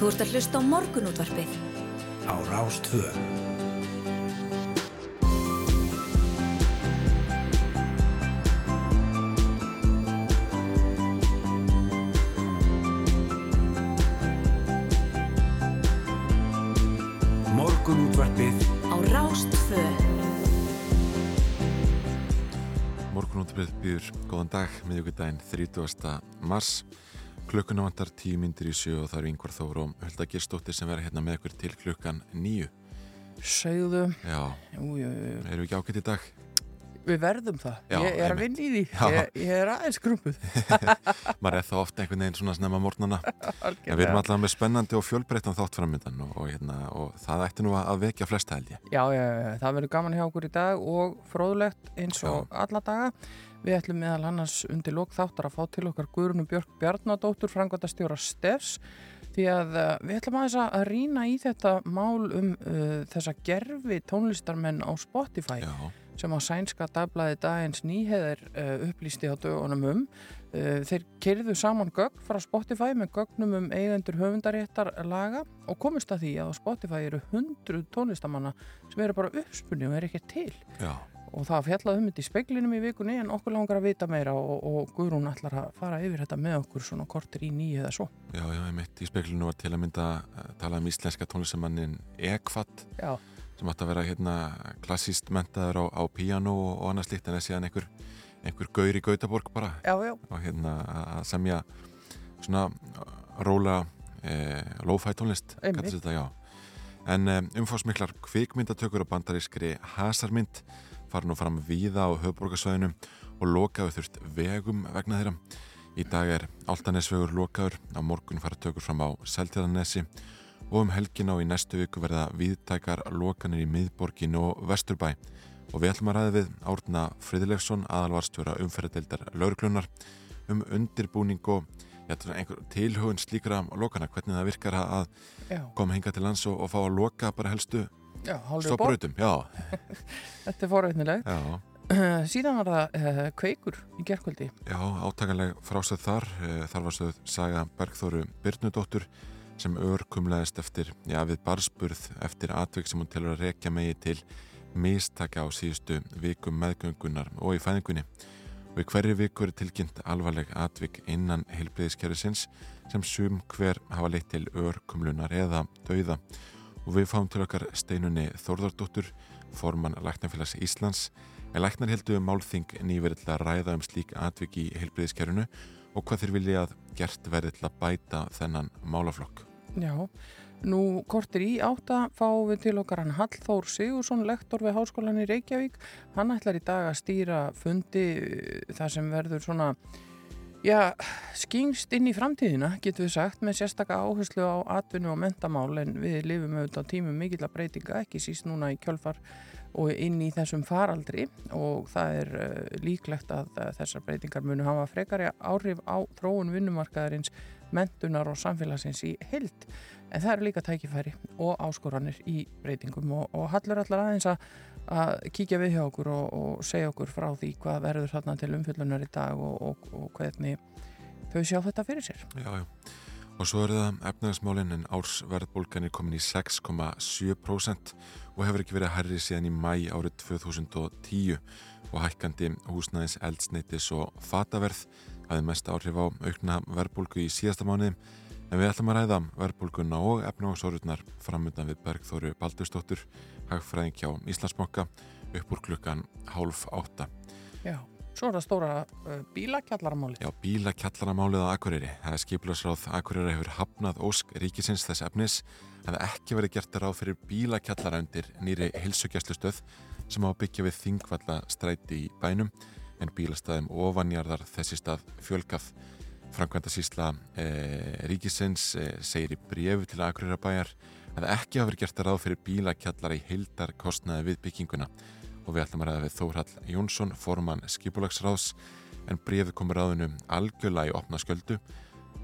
Þú ert að hlusta á morgunútvarpið. Á Rástvö. Morgunútvarpið Á Rástvö. Morgunútbrið býður góðan dag, miðjögudaginn 30. mars. Klukkuna vantar 10 myndir í sjö og það eru yngvar þóru og Hulda Gerstóttir sem verður hérna með ykkur til klukkan nýju. Segðu, Já, jú, jú, jú, erum við ekki ágætt í dag? við verðum það. Já, ég er að vinna í því. Ég, ég er aðeins grumpuð. Maður er þá ofta einhvern veginn svona snemma morgnana. En við erum allavega með spennandi og fjölbreyttan þátt framöndan og, og, hérna, og það ætti nú að vekja flesta held ég. Já, já, já, það verður gaman hjá okkur í dag og fróðlegt eins og alla daga. Við ætlum meðal annars undir lók þáttar að fá til okkar Guðrunu Björk Bjarnadóttur, frangvandastjóra Stefs, því að uh, við ætlum aðeins að rýna í þetta mál um uh, þessa gerfi tónlistarmenn á Spotify Já, sem á sænska dagblæði dagins nýheðir uh, upplýsti á dögunum um. Uh, þeir kerðu saman gögn frá Spotify með gögnum um eigendur höfundaréttar laga og komist að því að á Spotify eru hundruð tónlistamanna sem eru bara uppspunni og eru ekki til. já, Og það fjallaði um þetta í speglinum í vikunni en okkur langar að vita meira og, og Guðrún ætlar að fara yfir þetta með okkur svona kortir í nýju eða svo. já, já, ég mitt í speklinu var til að mynda að tala um íslenska tónlistamannin Ekvat Já, sem átti að vera hérna klassíst mentaður á, á píano og, og annað slíkt en það síðan einhver, einhver gaur í Gautaborg bara. Já, já, og hérna að semja svona róla e, lo-fi tónlist þetta, já. en e, umfásmiklar kvikmyndatökur og bandarískri hasarmynd fara nú fram víða á höfborgarsvæðinu og lokaðu þurft vegum vegna þeirra. Í dag er Altanesvegur lokaður á morgun fara tökur fram á Seltjarnesi og um helgin á í næstu viku verða viðtækar lokanir í miðborgin og vesturbæ. Og við ætlum að ræða við Árna Friðleifsson aðalvarstjóra umferðadeildar lauruglunar um undirbúning og ja, einhver tilhugun slíkra lokana, hvernig það virkar að koma hinga til lands og, og fá að loka bara helstu já, hálfur. Já, Þetta er forveitnileg. já, Síðan var það uh, kveikur í gerkvöldi. já, átakanleg frásöð þar, Eh, þar var sögð Saga Bergþóru Byrnudóttur sem örkumlaðist eftir, já, við barspurð eftir atvik sem hún telur að rekja megi til mistaka á síðustu vikum meðgöngunar og í fæðingunni. Í hverju viku er tilkynnt alvarleg atvik innan heilbreyðiskerfisins sem sum hver hafa leitt til örkumlunar eða dauða. Og við fáum til okkar steinunni Þórðardóttur, formann Læknafélags Íslands, en læknar heldur um málþing nýverið til að ræða um slík atvik í heilbreyðiskerfinu og hvað þeir vilja að gert verði til að bæta þennan málaflokk. Já, nú kortir í átta fáum við til okkar hann Hallþór Sigursson, lektor við Háskólan í Reykjavík. Hann ætlar í dag að stýra fundi uh, þar sem verður svona, já, skingst inn í framtíðina, getur við sagt, með sérstaka áherslu á atvinnu og mentamál en við lifum auðvitað á tímum mikill að breytinga, ekki síst núna í kjölfar og inn í þessum faraldri. Og það er uh, líklegt að þessar breytingar munu hafa frekari áhrif á þróun vinnumarkaðarins mentunar og samfélagsins í heild. En það eru líka tækifæri og áskoranir í breytingum og, og hallur allar aðeins að, að kíkja við hjá okkur og, og segja okkur frá því hvað verður þarna til umfyllunar í dag og, og, og hvernig þau sjá þetta fyrir sér. Já, já. Og svo eru það efnagasmálinn en ársverðbólgan er komin í 6,7% og hefur ekki verið herri síðan í mæ árið 2010 og hækkandi húsnæðis eldsneitis og fataverð hafði mest áhrif á aukna verðbólgu í síðasta mánuði en við ætlum að ræða verðbólguna og efnagasórurnar framöndan við Bergþóru Baldurstóttur hagfræðing hjá Íslandsmokka upp úr klukkan hálf átta. Já, svo er það stóra uh, bílakjallaramáli. Já, bílakjallaramálið á Akureyri. Það er skipilagsráð Akureyri hefur hafnað ósk ríkisins þess efnis að það ekki verið gert ráð fyrir bílakjallara undir nýri hilsugjastlustöð sem á byggja við þingvalla stræti í bænum en bílastæðum ofanjarðar þessi stað fjölgað. Frankvænta sísla eh, ríkisins eh, segir í brefu til Akureyrabæjar að ekki hafa verið gert ráð fyrir bílakjallara í heildar kostnaði við bygginguna og við ætlum að ræða við Þórhall Jónsson, formann skipulagsráðs en brefið komur ráðinu algjörlega í opna sköldu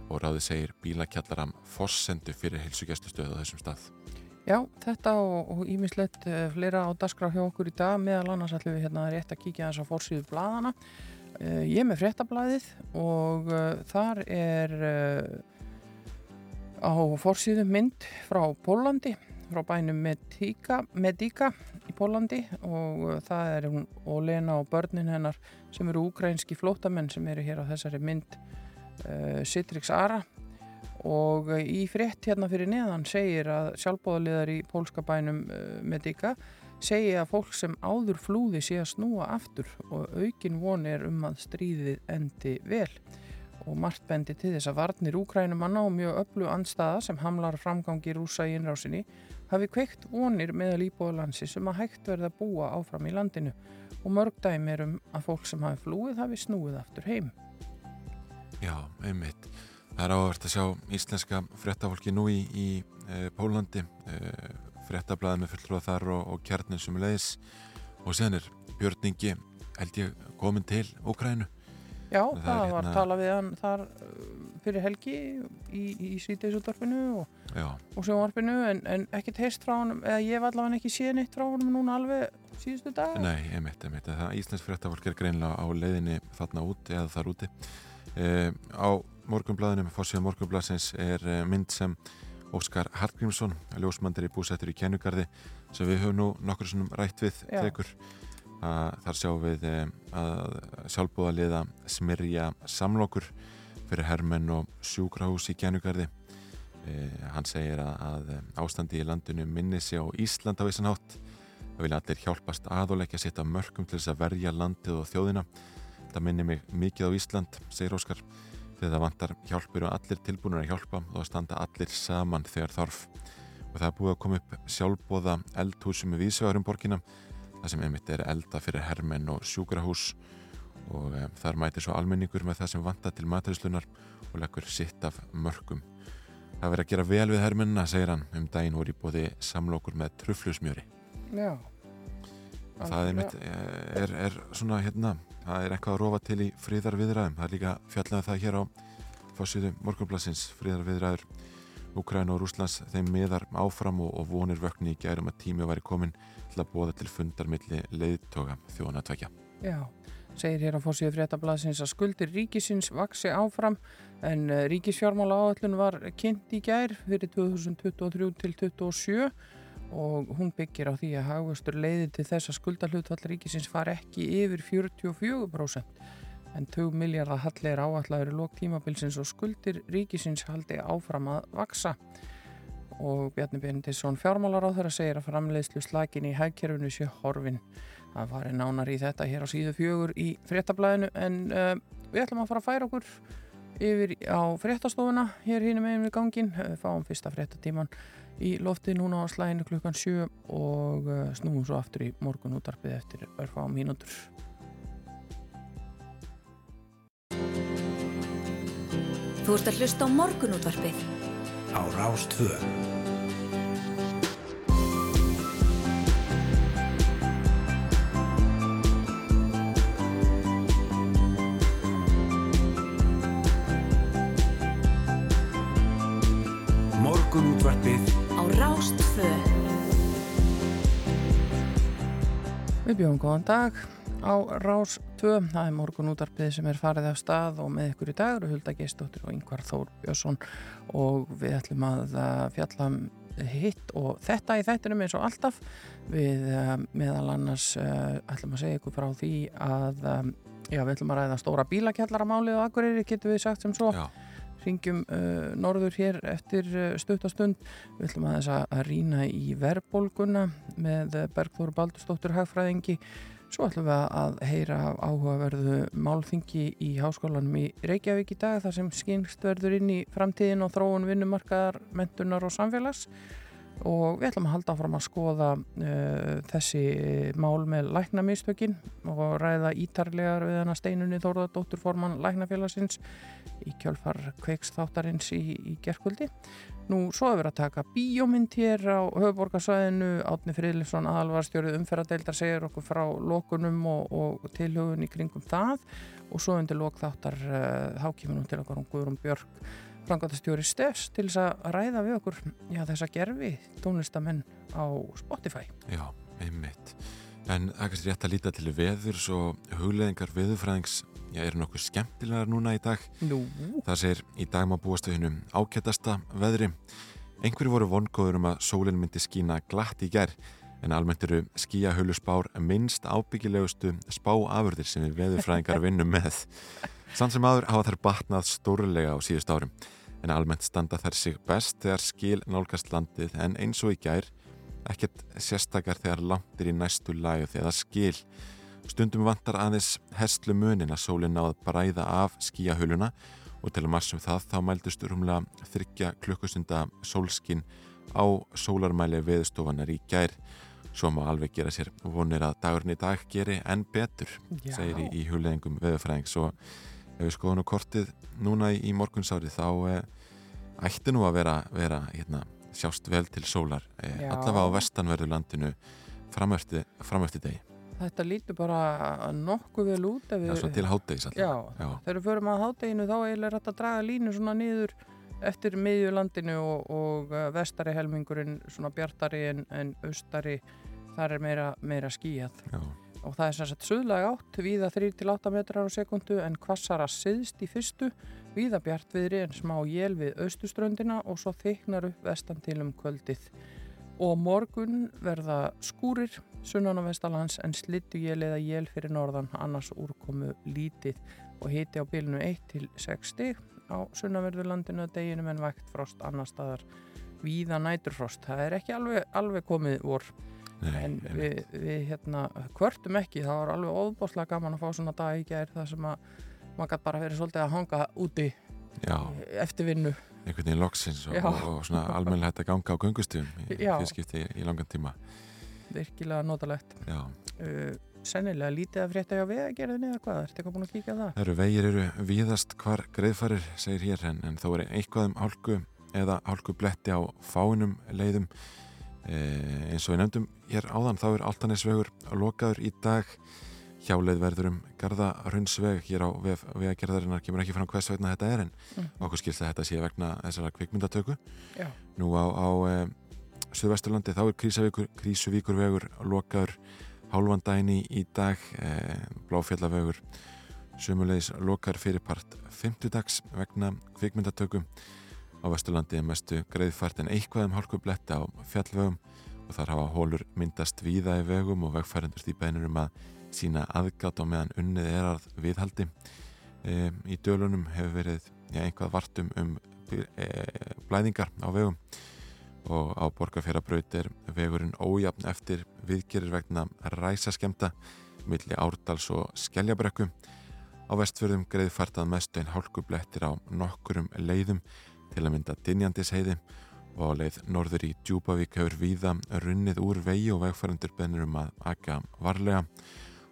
og ráði segir bílakjallaram forsendu fyrir heilsugjastustöðu á þessum stað. Já, þetta og ímislegt uh, fleira á dasgrá hjá okkur í dag meðal annars ætlum við hérna rétt að kíkja þess að fórsýðu bladana. Uh, ég er með fréttablaðið og uh, þar er á forsýðu mynd frá Pólandi, frá bænum Medika, Medika í Pólandi og uh, það er hún og Lena og börnin hennar sem eru ukrainski flótamenn sem eru hér á þessari mynd uh, Citrix Ara. Og uh, í frétt hérna fyrir neðan segir að sjálfbóðaliðar í pólska bænum uh, Medika segja að fólk sem áður flúði sé að snúa aftur og aukin von er um að stríðið endi vel og margt bendi til þess að varnir úkrænumanna og mjög öllu andstaða sem hamlar framgangi rúsa í innrásinni hafi kveikt vonir meðal íbúðalansi sem að hægt verða að búa áfram í landinu og mörg dæmi er um að fólk sem hafi flúið hafi snúið aftur heim. Já, einmitt. Það er áhvert að sjá íslenska fréttafólki nú í, í e, Pólandi, e, fréttablaði með fulltrúa þar og, og kjarnin sem leiðis og sen er Björningi held ég komin til Úkrænu Já, það, það var hérna... talað við hann þar uh, fyrir helgi í, í síðdeisúttarfinu og, og sjónvarpinu en, en ekkert heist frá hann eða ég var allavega ekki séð neitt frá hann núna alveg síðustu dag Nei, einmitt, einmitt, það Íslands fréttafólk er greinlega á leiðinni þarna út eða þar úti. E, á morgunblæðinu, fórsíða morgunblæðsins er e, mynd sem Óskar Hartgrímsson, ljósmandir í búsættur í Kennugarði sem við höfum nú nokkur rætt við þekur þar sjáum við eh, að sjálfbúða liða smirja samlokur fyrir hermenn og sjúkrahús í Gænugarði. Eh, hann segir að, að ástandi í landinu minni sig á Ísland á þessan hátt. Það vilja allir hjálpast aðoleikja sitt af mörgum til þess að verja landið og þjóðina. Það minni mig mikið á Ísland segir Óskar þegar það vantar hjálpur og allir tilbúinur að hjálpa og standa allir saman þegar þarf. Og það er búið að koma upp sjálfbóða eldhúsum við Ísvegarum borgina það sem einmitt er elda fyrir hermenn og sjúkrahús og um, þar mætir svo almenningur með það sem vanta til maturislunar og leggur sitt af mörgum. Það verður að gera vel við hermennina, segir hann, um daginn voru í bóði samlokur með truflusmjöri. Já. Það er, mitt, er, er svona, hérna, það er eitthvað að rofa til í fríðar viðræðum. Það er líka fjallega um það hér á fórsýðu morgunblassins, fríðar viðræður Úkræn og Rúslands, þeim miðar áfram og, og vonir vöknu í gærum að tími væri komin til að bóða til fundarmilli leiðtoga þjóðan að tvekja. Já, segir hér á fórsíðu fréttablasins að skuldir ríkisins vaksi áfram en eh, ríkisfjármála áallun var kynnt í gær fyrir 2023 til 2027 og hún byggir á því að hagvöstur leiði til þess að skuldarhlutvall ríkisins far ekki yfir 44% en 2 miljardar hallir áallar í lók tímabilsins og skuldir ríkisins haldi áfram að vaksa og Bjarni Bjarnindisson fjármálar á þeirra segir að framleiðslu slakin í hægkerfinu sé horfin. Það var nánar í þetta hér á síðu fjögur í fréttablaðinu en uh, við ætlum að fara að færa okkur yfir á fréttastofuna hér hínum meginn við gangin, uh, fáum fyrsta fréttatíman í lofti núna á slæðinu klukkan 7 og uh, snúum svo aftur í morgun útarpið eftir örfáum mínútur. Þú ert að hlusta á morgun útvarpið á Rástvö. Morgun útvarpið á Rástvö. Við bjóðum góðan dag á Rás 2. Það er morgun útarpið sem er farið af stað og með ykkur í dag eru Hulda Geistóttir og Yngvar Þór Björnsson. Og við ætlum að fjalla um hitt og þetta í þættinum eins og alltaf. Við uh, meðal annars uh, ætlum að segja ykkur frá því að um, já, við ætlum að ræða stóra bílakjallaramáli og akkurir getur við sagt sem svo. Já. ringjum uh, norður hér eftir stuttastund við ætlum að þess að rýna í verbolguna með Bergþóru Baldurstóttur hagfræðingi Svo ætlum við að heyra áhugaverðu málþingi í háskólanum í Reykjavík í dag þar sem skynst verður inn í framtíðin og þróun vinnumarkaðar, mentunar og samfélags. Og við ætlum að halda áfram að skoða uh, þessi mál með læknamistökin og ræða ítarlegar við hana steinunni Þórðardóttur forman læknafélagsins í kjölfar kveiks þáttarins í, í gerkvöldi Nú, svo hefur að taka bíómynd hér á höfuborgarsvæðinu, Átni Fridlifsson aðalvarstjórið umferðadeildar segir okkur frá lokunum og, og tilhugun í kringum það og svo undir lok þáttar uh, eh, hákífunum til okkur um Guðrum Björk, frangatastjóri Stefs til þess að ræða við okkur já, þessa gerfi tónlistamenn á Spotify. Já, einmitt. En er kannski rétt að líta til veðurs og hugleðingar veðurfræðings já, eru nokkuð skemmtilegar núna í dag. Nú, Það segir í dag má búast við hennum ákættasta veðri. Einhverju voru vongóður um að sólinn myndi skína glatt í gær en almennt eru skíahölu spár minnst ábyggilegustu spáafurðir sem við veðurfræðingar vinnum með. Samt sem aður hafa þær batnað stórlega á síðust árum en almennt standa þær sig best þegar skil nálgast landið en eins og í gær ekkert sérstakar þegar langt er í næstu lagið eða skil. Stundum vantar aðeins hestlu munin að sólinn náð bræða af skíahöluna og til að marsum það þá mældust rúmlega þryggja klukkustunda sólskin á sólarmæli veðustofanar í gær. Svo má alveg gera sér vonir að dagurinn í dag geri enn betur, Já. segir í, í hugleðingum veðurfræðings og ef við skoðum nú kortið núna í, í morgunsári þá eh, ætti nú að vera, vera hérna, sjást vel til sólar eh, allavega á vestanverðu landinu framöfti degi. Þetta lítur bara nokkuð vel út ef Já, við... svo til háttegis alltaf. Já, Já. þegar við förum að hátteginu þá er hægt að draga línu svona niður eftir miðjulandinu og, og uh, vestari helmingurinn svona bjartari en, en austari þar er meira, meira skíjað Já. og það er sérsagt suðlega átt víða 3-8 metrar á sekundu en kvassara siðst í fyrstu víða bjartviðri en smá jél við austuströndina og svo þyknar upp vestan til um kvöldið og morgun verða skúrir sunnan á vestalands en slittu jél eða jél fyrir norðan annars úrkomu lítið. Og hiti á bylnu 1 til 6 stig. Á sunnanverðurlandinu að deginum en vægt frost annar staðar. Víða næturfrost. Það er ekki alveg, alveg komið vor. Nei, en við, við hérna kvörtum ekki, það var alveg óbáslega gaman að fá svona dag í gær það sem að maður gæti bara verið svolítið að hanga úti Já, eftir vinnu. Einhvern veginn loksins og, og, og svona almennilega hægt að ganga á göngustíðum í Já. fyrstskipti í, í langan tíma. Virkilega notalegt. Já. Uh, sennilega lítið að frétta hjá vegagerðinni eða hvað, ertu eitthvað búin að kíka það? Það eru vegir eru víðast hvar greiðfarir, segir hér, en, en þó er eitthvað um hálku eða hálku bletti á fáinum leiðum. E, eins og við nefndum hér áðan, þá er Altanesvegur lokaður í dag. Hjáleið verður um Garðarunnsveg hér á vegagerðarinnar, kemur ekki fram hvers vegna þetta er, en Mm. okkur skilst að þetta sé vegna þessara kvikmyndatöku. Já. Nú á, á e, Suðvesturlandi þá er Krísavíkur, Krísuvíkurvegur lokaður hálfan daginn í, dag, e, Bláfjallavegur Sumulegis lokar fyrirpart 50 dags vegna kvikmyndatöku á Vesturlandi er mestu greiðfært en eitthvað um hálku bletti á fjallvegum og þar hafa hólur myndast víða í vegum og vegfærendur því beinur um að sína aðgátt á meðan unnið er að viðhaldi. E, í dölunum hefur verið ja, einhvað vartum um e, blæðingar á vegum og á Borgarfjarabraut er vegurinn ójafn eftir viðgerir vegna ræsaskemta milli Árdals og Skeljabrekku. Á vestfjörðum greiðfartað mestu en hálkublettir á nokkurum leiðum til að mynda Dinjandisheiði og á leið norður í Djúbavík hefur víða runnið úr vegi og vegfærandur bennur um að aka varlega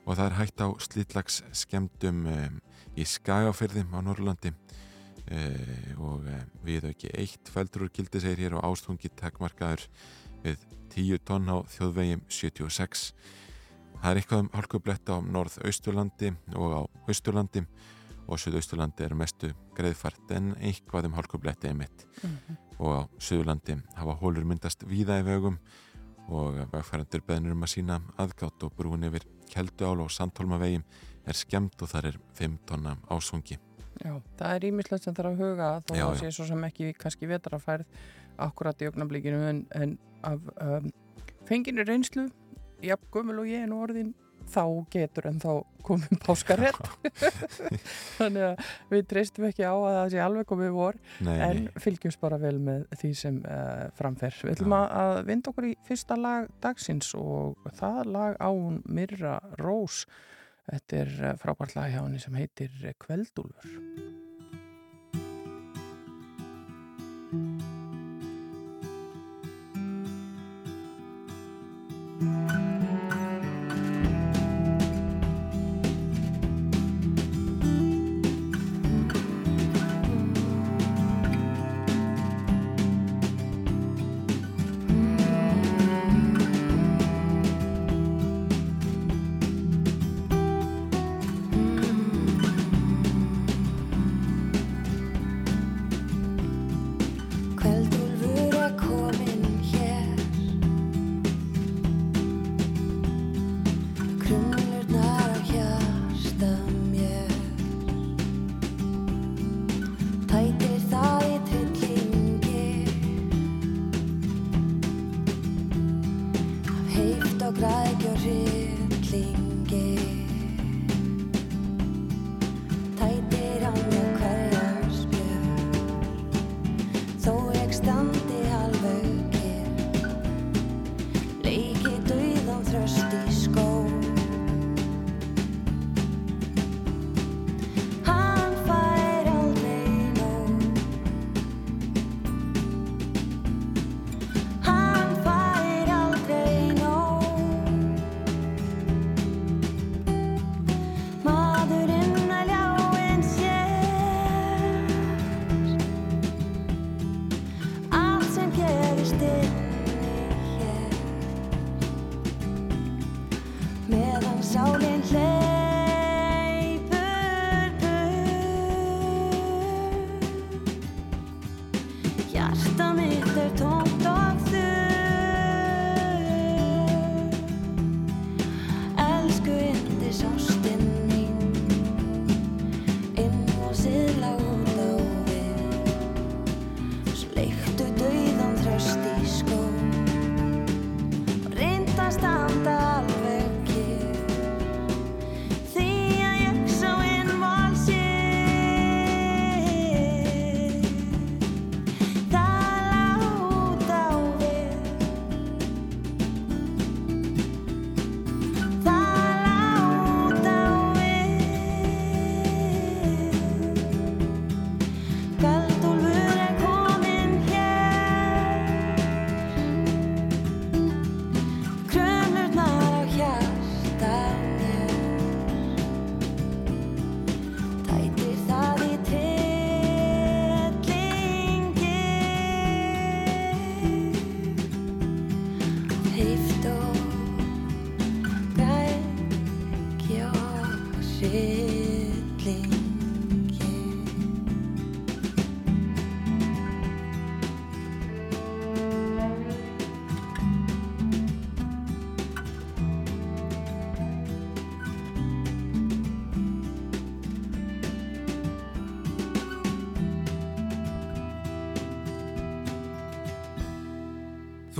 og það er hægt á slítlags skemdum um, í Skagafyrðim á Norrlandi uh, og uh, við ekki eitt feldur úr gildi segir hér og ástungi takmarkaður við 10 tonn á þjóðvegi 76 Það er eitthvað um hálkublett á norð-austurlandi og á austurlandi. Og suðausturlandi er mestu greiðfart en eitthvað um hálkubletti einmitt. Mhm. og á suðurlandi hafa hólur myndast víða í vegum og vegfærandur beðnir um að sína aðgátt og brúin yfir Kelduál og Sandholmavegim er skemmt og þar er 5 tonna ásvungi. Já, það er ímislegt sem þarf að huga þó Já, að já. sé svo sem ekki kannski vetra færð akkurat í augnablikinu en, en af um, fenginu reynslu jafn gömul og ég nú orðin þá getur en þá komum páskarett þannig að við treystum ekki á að það sé alveg komið vor Nei, en nei, fylgjumst bara vel með því sem uh, framfer. Við ætlum Já. að, vinda okkur í fyrsta lag dagsins og það lag á hún Mirra Rós þetta er eh, frábært lag hjá henni sem heitir eh,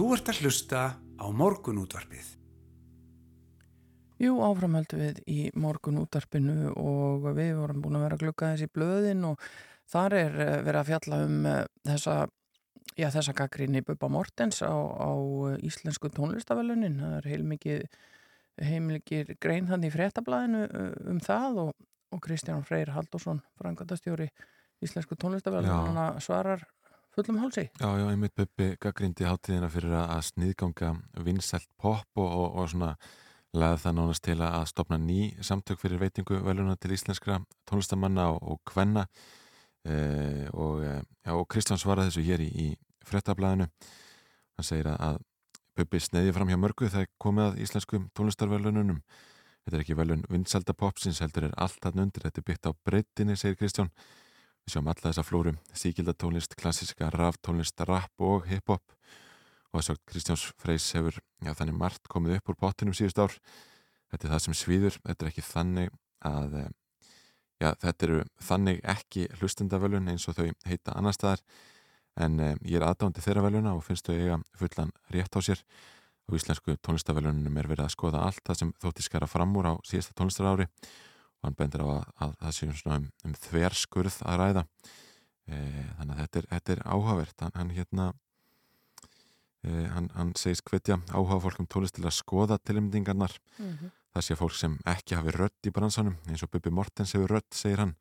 Þú ert að hlusta á morgunútvarpið. Jú, áframhaldum við í morgun útarpinu og við vorum búin að vera að glugga þessi blöðin og þar er eh, verið að fjalla um eh, þessa, já, þessa gaggrinni Bubba Mortens á, á eh, íslensku tónlistavelunin. Það er heilmikið, heilmikið grein þannig í fréttablaðinu eh, um það og, og Kristján Freyr Haldursson, frangandastjóri íslensku tónlistavelunina svarar fullum hálsi. Já, já, einmitt Bubbi gaggrindi hátíðina fyrir að sniðganga vinsælt pop og, og, og svona laði það nánast til að stopna ný samtök fyrir veitingu veluna til íslenskra tónlistamanna og, og kvenna. E, og, e, já, og Kristján svaraði þessu hér í, í frettablaðinu hann segir að, að Bubbi sneiði fram hjá mörgu þegar komið að íslenskum tónlistarvelununum þetta er ekki velun vinsælda popsins heldur er allt hann undir, þetta er byggt á breytinni segir Kristján Við sjáum alla þessa flóru, síkildatónlist, klassiska, raftónlist, rap og hip-hop. Og þess að Kristjáns Freys hefur já, þannig margt komið upp úr pottinum síðust ár. Þetta er það sem svíður, þetta er ekki þannig að, eh, já, þetta eru þannig ekki hlustendavölun eins og þau heita annar staðar. En um, ég er aðdándi þeirra veluna og finnst þau eiga fullan rétt á sér. Og íslensku tónlistavölunum er verið að skoða allt það sem þótti skara fram úr á síðasta tónlistar ári og hann bendir á að, að það sé um, um þverskurð að ræða. E, þannig að þetta er, þetta er áhugavert. Hann, hann hérna e, hann, hann segist hvetja áhuga fólk um tónlist til að skoða tilmyndingarnar Mm -hmm. það sé fólk sem ekki hafi rödd í bransanum eins og Bubi Mortens hefur rödd, segir hann.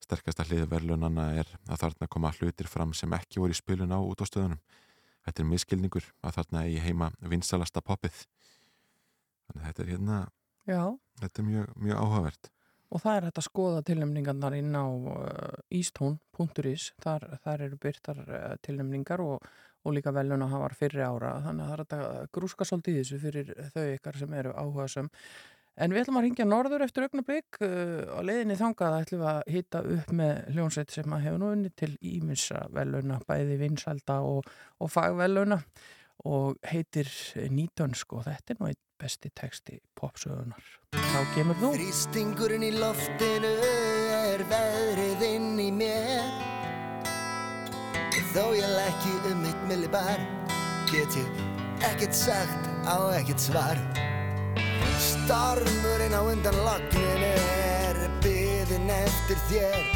Sterkasta hliði verðlunana er að þarna koma hlutir fram sem ekki voru í spilun á út á stöðunum þetta er miskilningur að þarna eigi heima vinsalasta poppið. Þannig að þetta er hérna Já, þetta er mjög, mjög áhugavert og það er hægt að skoða tilnefningarnar inn á uh, eastone.is þar, þar eru byrtar uh, tilnefningar og, og líka veluna hafar fyrri ára. Þannig að það er hægt að grúska svolítið þessu fyrir þau ykkar sem eru áhugasum en við ætlum að ringja norður eftir augnablík uh, á leiðinni þangað ætlum við að hitta upp með hljónsveit sem að hefur nú unni til ímissa veluna bæði vinsalda og, og fagveluna og heitir Nýtönsk og þetta er nú einn besti texti popsögunar. Þá kemur þú. Þrýstingurinn í loftinu er veðrið inn í mér. Þó ég lækki um mitt millibar Get ég ekkert sagt á ekkert svar. Stormurinn á undan logninu er byðin eftir þér.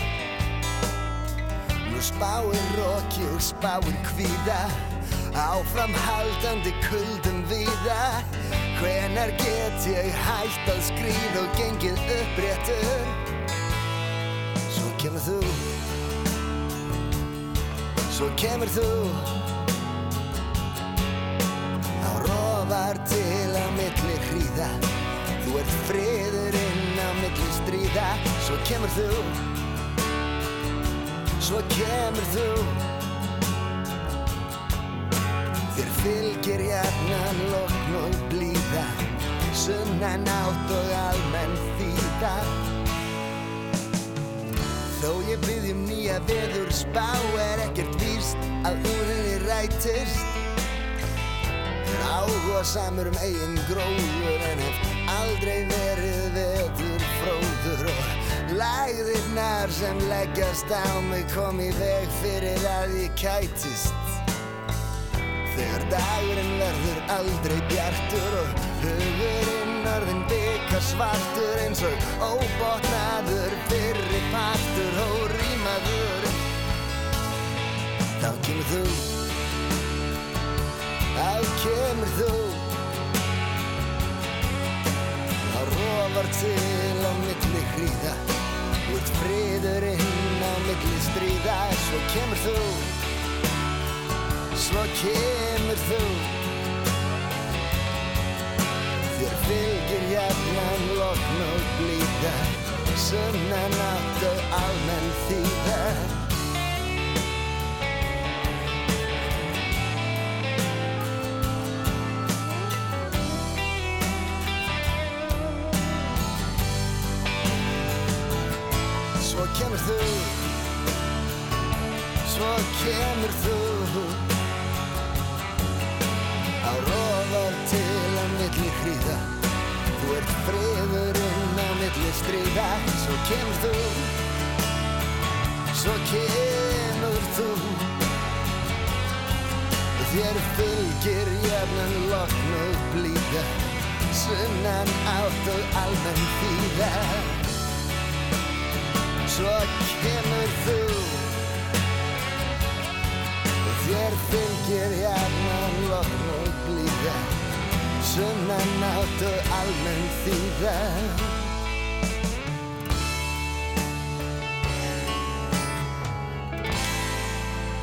Nú spáir roki og spáir kvíða Áframhaldandi kuldum víða. Hvenar get ég hægt að skrýð og gengið uppréttur? Svo kemur þú. Svo kemur þú. Á rofar til að milli hríða. Þú ert friðurinn á milli stríða. Svo kemur þú. Svo kemur þú Þér fylgir hjarnan lokn og blíða Sunnan átt og almenn þýða. Þó ég byggjum nýja veður spá er ekkert víst að úr henni rætist Er áhuga samur um eigin gróður en hef aldrei verið vetur fróður. Og lægðirnar sem leggjast á mig kom í veg fyrir að ég kætist Þegar dagurinn verður aldrei bjartur og hugurinn orðin byggar svartur eins og óbotnaður fyrri partur og rýmaður Þá kemur þú. Þá kemur þú. Þá rofar til á milli hríða. Út friðurinn á milli stríða. Svo kemur þú Svo kemur þú. Þér fylgir jafnan lokn og blíða Sunnan átt og almenn þýða. Svo kemur þú. Svo kemur þú að milli hríða Þú ert friðurinn á milli stríða. Svo kemur þú. Svo kemur þú. Þér fylgir jafnan lokn og blíða. Sunnan átt og almenn þýða. Svo kemur þú. Þér fylgir jafnan lokn og blíða Sunnan átt og almenn þýða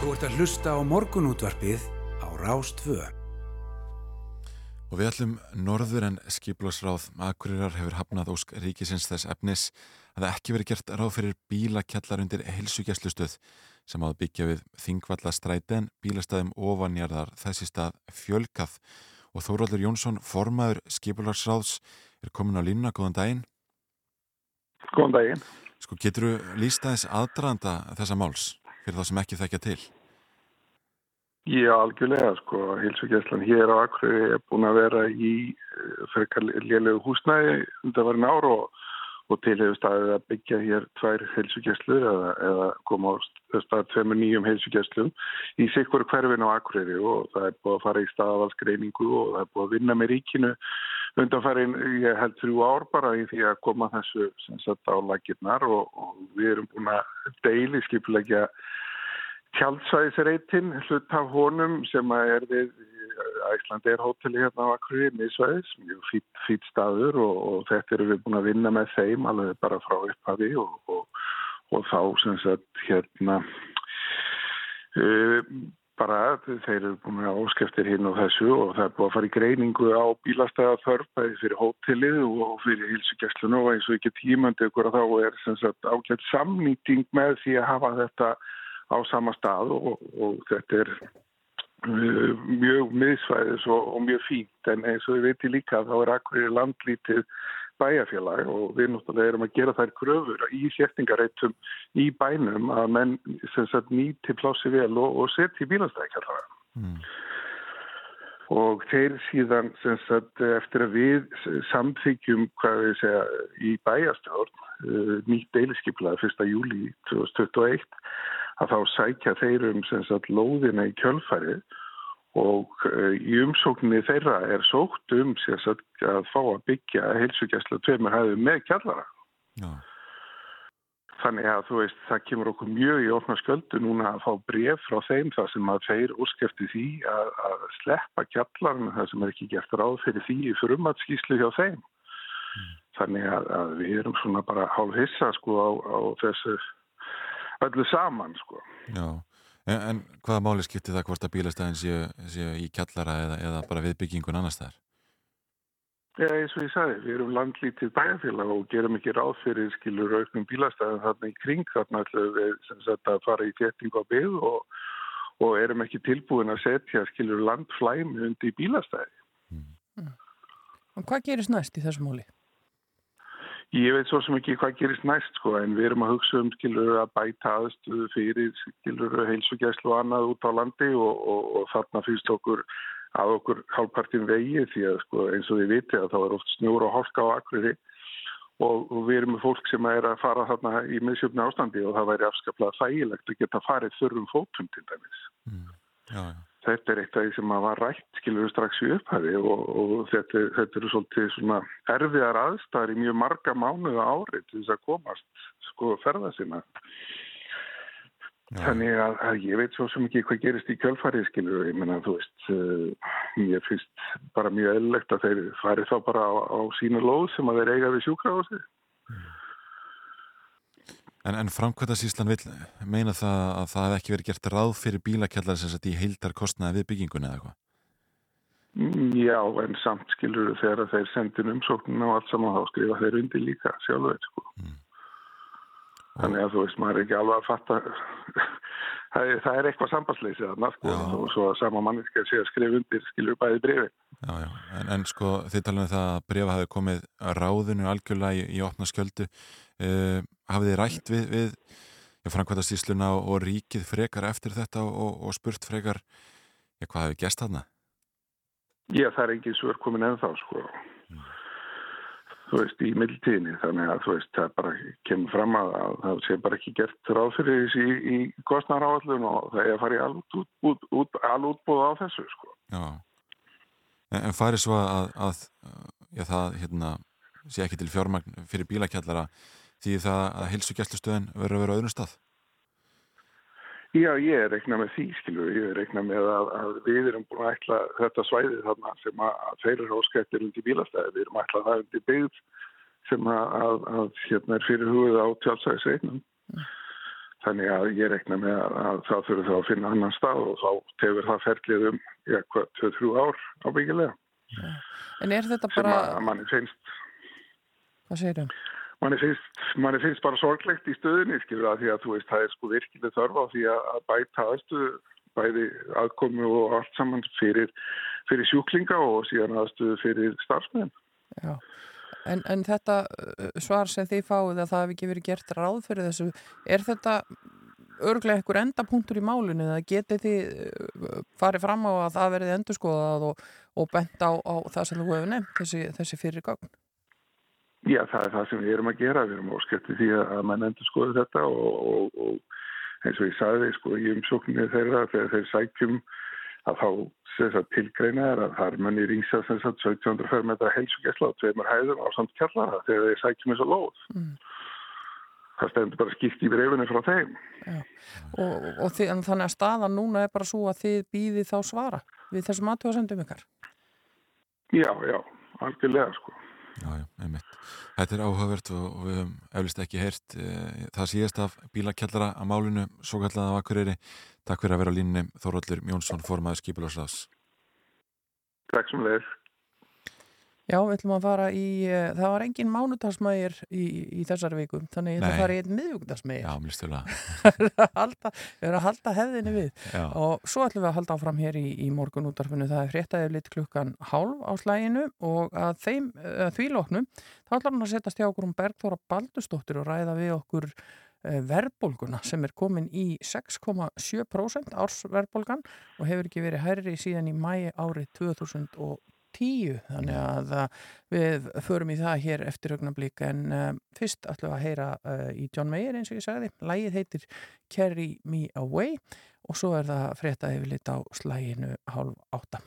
Þú ert að hlusta á morgunútvarpið á Rástvö. Og við ætlum norður en skiplásráð Akureyrar hefur hafnað ósk ríkisins þess efnis að það ekki verið gert ráð fyrir bílakjallar undir heilsugjæslustöð sem áður byggja við Þingvallastræti en bílastæðum ofanjarðar þessi stað fjölkað og Þóraldur Jónsson, formaður skiplásráðs, er komin á línuna, góðan daginn. Góðan daginn. Sko, getur þú lísta þess aðdraðanda þessa máls fyrir þá sem ekki þekkja til? Já, algjörlega, sko, hilsugjæslan hér á Akureyri er búin að vera í eh, frekar lélegu húsnæði undan varin ár og, og til hefur staðið að byggja hér tvær hilsugjæslur eða, eða koma á stað tveimur nýjum hilsugjæslum í sikkur hverfin á Akureyri. Og það er búin að fara í staðavalskreiningu og það er búin að vinna með ríkinu undanfærin, ég held þrjú ár bara í því að koma þessu sem sett á lagirnar og, og við erum búin að deili skipulegja tjaldsvæðisreitin hlut af honum sem er við Æslandi er hóteli hérna á Akureyri, Mísvæðis, mjög fýtt fít staður og, og þetta eru við búin að vinna með þeim alveg bara frá upphafi og, og, og þá sem sagt hérna uh, bara þeir eru búin að áskeftir hinn og þessu og það er búin að fara í greiningu á bílastæða þörf bæði fyrir hótelið og fyrir hilsugjastlunu og eins og ekki tímandi ykkur að þá er sem sagt ágætt samnýting með því að hafa þetta á sama stað og, þetta er mjög miðsvæðis og, og mjög fínt en eins og við veitum líka þá er akkurir landlítið bæjarfélag og við náttúrulega erum að gera þær kröfur í sértingareitum í bænum að menn sagt, nýti plássi vel og, og setja í bílastækjar mm. og þeir síðan sagt, eftir að við samþykjum hvað við segja í bæjastjórn uh, nýtt deiliskyplaði 1. júli 2021 að þá sækja þeir um sagt, lóðina í kjölfærið og uh, í umsókninni þeirra er sókt um sagt, að fá að byggja heilsugjæsla tveimur hæðu með kjallara. Já. Þannig að þú veist, það kemur okkur mjög í ofna sköldu núna að fá bref frá þeim þar sem að þeir óskefti því að, að sleppa kjallarinn það sem er ekki gert ráð fyrir því í frumatskíslu hjá þeim. Mm. Þannig að, að við erum svona bara hálf hissa sko á, á þessu öllu saman sko. Já, en, en hvaða máli skiptir það hvort að bílastæðin séu, séu í kjallara eða, eða bara við byggingun annars þar? Já, eins og ég sagði, við erum landlítið bæjarfélag og gerum ekki ráð fyrir skilur auknum bílastæðin þarna í kring þarna ætlum við sem sagt að fara í þétting á byggð og, og erum ekki tilbúin að setja skilur landflæmi undir bílastæði. Mm. Og hvað gerist næst í þessum móli? Ég veit svo sem ekki hvað gerist næst sko en við erum að hugsa um skilur að bæta aðstöðu fyrir skilur heilsugæslu og annað út á landi og, og, og þarna finnst okkur að okkur hálfpartin vegi því að sko eins og þið viti að þá er oft snjór og hálka á akriði og, og við erum með fólk sem er að fara þarna í miðsjöfni ástandi og það væri afskaplega þægilegt að geta farið þurrum fótum til dæmis. Mm. Já, já. Þetta er eitt af því sem að var rætt skilur strax í upphæði og, og þetta, þetta eru svolítið svona erfiðar aðstæðar í mjög marga mánuða ári til þess að komast sko ferða sinna. Já. Þannig að, að ég veit svo sem ekki hvað gerist í kjölfarið skilur ég menna þú veist uh, ég finnst bara mjög eðlilegt að þeir fari þá bara á, á sínu lóð sem að þeir eiga við sjúkrahúsið. En, en framkvæmtasíslan vil meina það að það hef ekki verið gert ráð fyrir bílakjallar sem sagt í heildar kostnaði við byggingunni eða eitthvað? Mm, Já, en samt skilur þegar þeir sendin umsóknin á allt saman þá skrifa þeir undir líka sjálfur sko. Þannig að þú veist, maður er ekki alveg að fatta það er, það er eitthvað sambandsleysið að sko, Já. og svo að sama manniska sé að skrifa undir skilur bæði brefi. Já, já, en, en sko þið við það að brefa hafi komið ráðinu algjörlega í, í opna skjöldu uh, hafið þið rætt við, við já, framkvæmtasísluna og, og ríkið frekar eftir þetta og, og spurt frekar já, hvað hefur gæst þarna? Já, það er engin svör komin ennþá sko. Þú veist, í mildtíðinni, þannig að þú veist, það bara kemur fram að, að það sé bara ekki gert ráð fyrir þessi í, í kostnaráallun og það er að fara í alút, út, út, alútbúð á þessu sko. Já, en, en farið svo að, að já, það hérna, sé ekki til fjármagn fyrir bílakjallara því það að heilsugjæslustöðin verður að vera á öðrum stað? Já, ég er reiknað með því, skilur, ég er reiknað með að, að við erum búin að ætla þetta svæði þarna sem að, eru áskættir undir bílastæði, við erum að ætla það undir byggð sem að, að, að hérna er fyrir hugið á tjálsæðisveitnum. Þannig að ég reikna með að, að það þurfur þá að finna annan stað og þá tefur það ferlið um, já, hvað, 2-3 ár ábyggilega. En er þetta Sem bara, að manni finnst, hvað segir þau? Manni finnst, manni finnst bara sorglegt í stöðinni, skilur að því að þú veist, það er sko virkileg þörf á því að bæta aðstöðu bæði aðkomu og allt saman fyrir, fyrir sjúklinga og síðan aðstöðu fyrir starfsmenn. En, en þetta uh, svar sem þið fáið að það hefði ekki verið gert ráð fyrir þessu, er þetta örglega einhver endapunktur í málinu eða getið þið uh, farið fram á að það verið endurskoðað og, og bent á, á það sem þú hefur nefnt, þessi, þessi fyrir gögn? Já, það er það sem við erum að gera. Við erum óskætti því að mann endur skoðu þetta og, og, og eins og ég sagði sko í umsókninni þeirra þegar þeir sækjum að þá sagt, tilgreina er að það er manni sagt 1700 fermetra helsugessla á tveimur hæðum á samt kjallara þegar þeir sækjum eins og lóð. Mm. Það stendur bara skipt í brefinu frá þeim. Og, og þið, þannig að staðan núna er bara svo að þið býðið þá svara við þessum aðtöðasendum ykkar. Já, já, algjörlega sko. Já, já. Þetta er áhugavert og, við höfum eflust ekki heyrt e, það síðast af bílakjallara að málinu, svo kallaða af Akureyri. Takk fyrir að vera á línunni Þóróldur Mjónsson, formaður Skipularsrás. Takk sem leir. Já, við ætlum að fara í, uh, það var engin mánudagsmægir í, í þessari viku, þannig ég ætla að Nei. fara í einn miðvíkudagsmægir. Já, mér stjóla. við erum að halda hefðinni við Já. og svo ætlum við að halda áfram hér í, í morgun útdarfinu, það er fréttaðið lit klukkan hálf á slæginu og að þeim, að því loknum þá ætlum við að setjast hjá okkur um Bergþóra Baldustóttir og ræða við okkur eh, verðbólguna sem er komin í 6,7% ársverðbólgan og hefur ekki verið hærri síðan í mæi árið 2010 þannig að uh, við förum í það hér eftir augnablík en uh, fyrst ætlum við að heyra uh, í John Mayer eins og ég sagði, lægið heitir Carry Me Away og svo er það frétta yfir lit á slæginu hálf átta.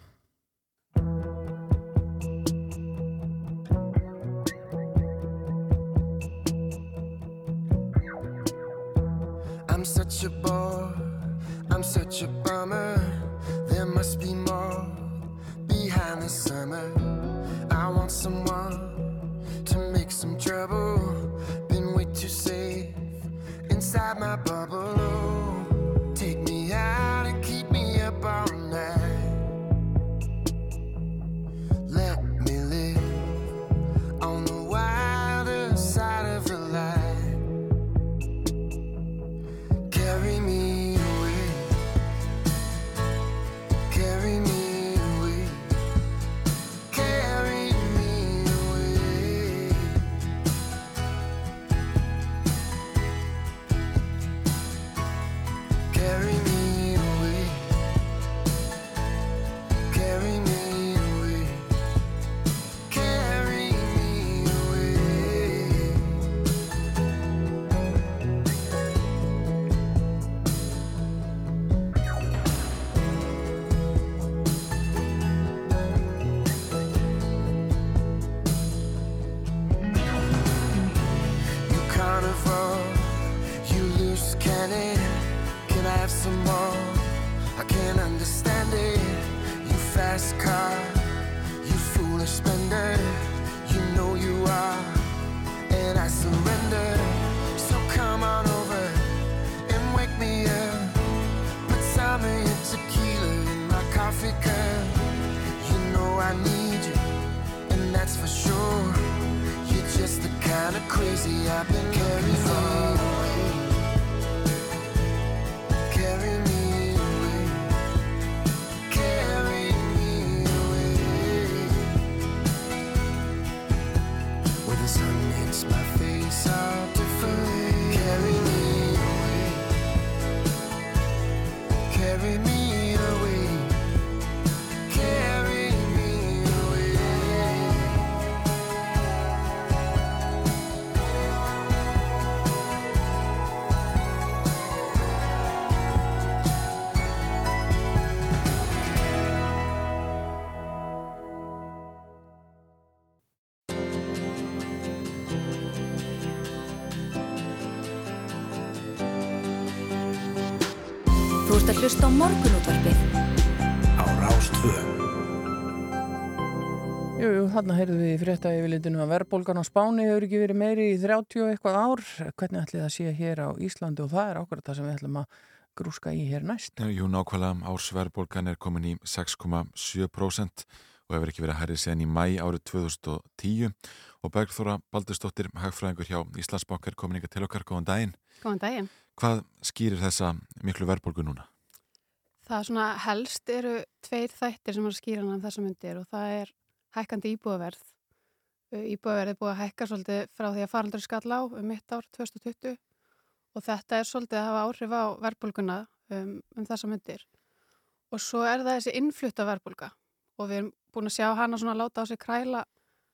I'm such a bore, I'm such a bummer. There must be more behind the summer. I want someone to make some trouble. Been way too safe inside my bubble. Some more. I can't understand it. You fast car, you foolish spender. You know you are, and I surrender. So come on over and wake me up. Put some of your tequila in my coffee cup. You know I need you, and that's for sure. You're just the kind of crazy I've been carrying Þú ert að hlusta á morgunútvarpið á Rástvö. Jú, jú, þarna heyrðum við í frétta yfirlitinu að verðbólgan á Spáni hefur ekki verið meiri í 30 og eitthvað ár. Hvernig ætli það sé hér á Íslandi og það er ákveðat það sem við ætlum að grúska í hér næst. Jú, nákvæmlega ársverðbólgan er komin í 6,7% og hefur ekki verið að hærri síðan í mæ árið 2010 og Bergþóra Baldursdóttir, hagfræðingur hjá Íslandsbankar komin ykkar til okkar, góðan daginn. Góðan daginn. Hvað skýrir þessa miklu verðbólgu núna? Það svona helst eru tveir þættir sem er að skýra hann þessum myndir og það er hækkandi íbúðaverð. Íbúðaverð er búið að hækka svolítið frá því að faraldur skall á um mitt ár 2020 og þetta er svolítið að hafa áhrif á verðbólguna um, um þessa myndir. Og svo er það þessi innflutta verðbólga og við erum búin að sjá hana svona láta á sig kræla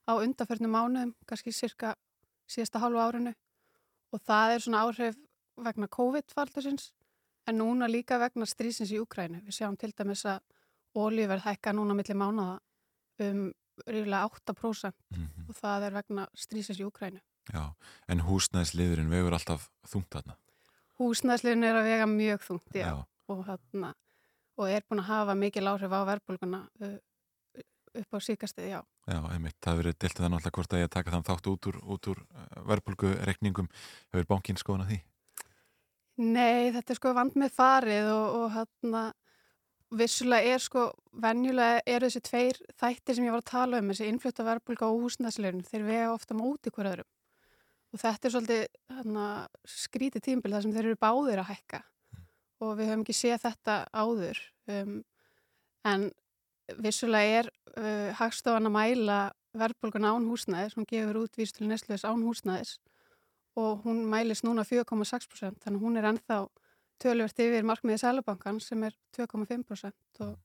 á undarförnum mánuðum, kannski cirka síðasta hálfu árinu og það er svona áhrif vegna COVID-faraldursins en núna líka vegna strísins í Úkrænu. Við sjáum til dæmis að ólíverð hækka núna millir mánaða um ríðilega 8% Mhm. og það er vegna strísins í Úkrænu. Já, en húsnæðsliðurinn vegur alltaf þungt þarna. Húsnæðsliðin er að vega mjög þungt, já, Já. Og, hana, og er búin að hafa mikil áhrif á verðbólguna uh, upp á síkastið, já. Já, einmitt, það verið diltið það náttúrulega hvort að ég taka þann þátt út úr, úr verðbólgurekningum. Hefur bankinn skoðan að því? Nei, þetta er sko vand með farið og, og hérna vissulega er sko, venjulega eru þessi tveir þættir sem ég var að tala um, þessi innflutta verðbólga og húsnæðsleirinn, þeir vega ofta móti hver öðrum. Og þetta er svolítið hérna, skrítið tímbil þar sem þeir eru báðir að hækka og við höfum ekki séð þetta áður. Um, en vissulega er uh, hagstofan að mæla verðbólgan án húsnæðis, hún gefur út vístölu nesluðis án húsnæðis og hún mælist núna 4,6% þannig að hún er ennþá tölvert yfir markmiðið Sælubankan sem er 2,5% og,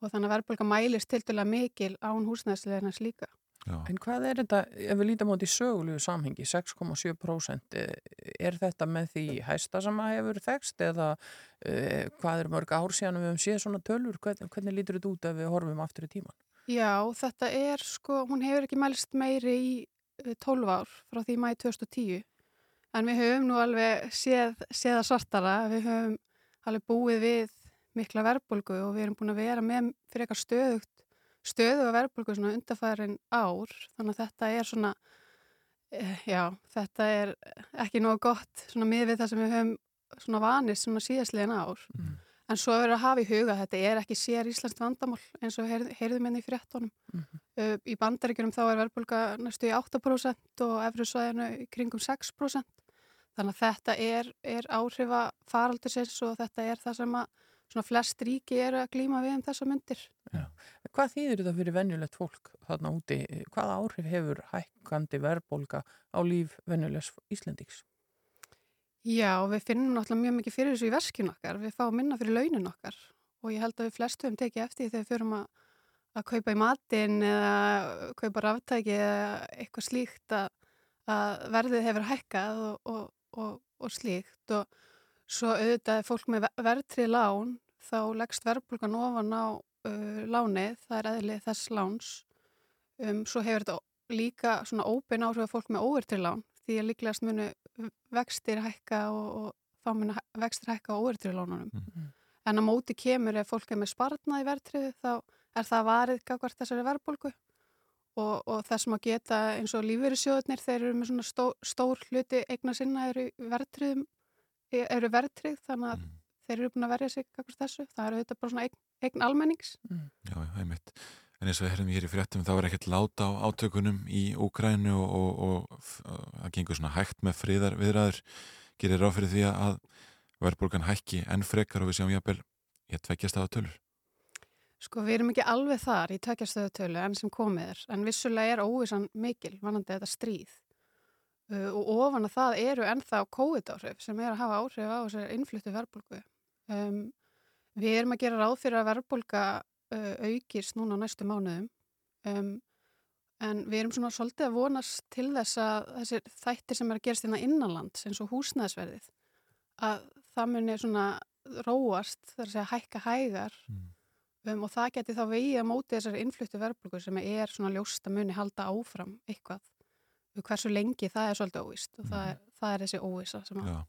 og þannig að verðbólga mælist til dæla mikil án húsnæðsleginans líka. Já. En hvað er þetta, ef við lítum á því sögulegu samhengi, 6,7%, eh, er þetta með því hæsta sem að hefur þekst eða uh, hvað er mörg ár síðan við höfum séð svona tölur, hvernig, hvernig lítur þetta út ef við horfum aftur í tíman? Já, þetta er sko, hún hefur ekki mælst meiri í eh, 12 ár frá því mæi 2010 en við höfum nú alveg séð, séð að svartara, við höfum alveg búið við mikla verðbólgu og við erum búin að vera með fyrir eitthvað stöðugt stöðu að verðbólgu svona undarfærin ár. Þannig að þetta er svona eh, já, þetta er ekki nógu gott svona mið við það sem við höfum svona vanist svona síðastlegin ár. En svo verður að hafa í huga að þetta er ekki sér Íslands vandamál eins og heyrð, heyrðum henni í fréttonum uh, í bandaríkjunum þá er verðbólga næstu í 8% og efriðsvæðinu í kringum 6% þannig að þetta er, er áhrifa faraldursins og þetta er það sem að svona flest ríki eru að glíma við um þessa myndir. Hvað þýðir þetta fyrir venjulegt fólk þarna úti? Hvaða áhrif hefur hækkandi verðbólga á líf venjulegs Íslendings? Já, við finnum náttúrulega mjög mikið fyrir þessu í verskinu okkar. Við fáum minna fyrir launin okkar og ég held að við flestu höfum tekið eftir þegar við fyrum að, að kaupa í matin eða kaupa ráftæki eða eitthvað slíkt að, að verðið hefur hækkað og, og, og, og slíkt og svo auðvitað fólk með verðtrið lán þá leggst verðbólgan ofan á uh, lánið, það er eðlið þess láns. Um, svo hefur þetta líka svona óbein áhrif að fólk með óvertrið lán því að líklegast munu vextir hækka og, og þá mun vextir hækka á óvertriðlónunum. Mm. En á móti kemur ef fólk er með sparnað í verðtriðu þá er það varið gagvart þessari verðbólgu og, og það sem að geta eins og lífverðisjóðunir þeir eru með svona stó, stór hluti eigna sinna eru verðtriðum eru verðtrið þannig að Mm. þeir eru búin að verja sig gagvart þessu. Það eru þetta bara svona eign, eign almennings. Já, já, einmitt. En eins og við herðum hér í fréttum þá er ekkert láta á átökunum í Úkrænu og, og, og f- það gengur svona hægt með friðar viðræður. Gerir ráð fyrir því að verðbólgan hækki enn frekar og við sjáum jafnvel ég tveggjast á tölur. Sko við erum ekki alveg þar í tökjastöðutölu enn sem komið er, en vissulega er óvissan mikil vanandi þetta stríð. Uh, og ofan að það eru ennþá COVID-áhrif sem er að hafa áhrif á þessari innfluttu verðbólgu. Um, við erum að gera ráð fyrir að verðbólga uh, aukist núna næstu mánuðum. Um, en við erum svona svolítið að vonast til þess að þessir þættir sem er að gerast hérna innanlands eins og húsnæðsverðið að það muni svona róast þar að segja hækka hægar um, og það geti þá vegið að móti þessari innfluttu verðbólgu sem er svona ljóst að muni halda áfram eitthvað og hversu lengi það er svolítið óvist og það er, það er þessi óvisa sem, að,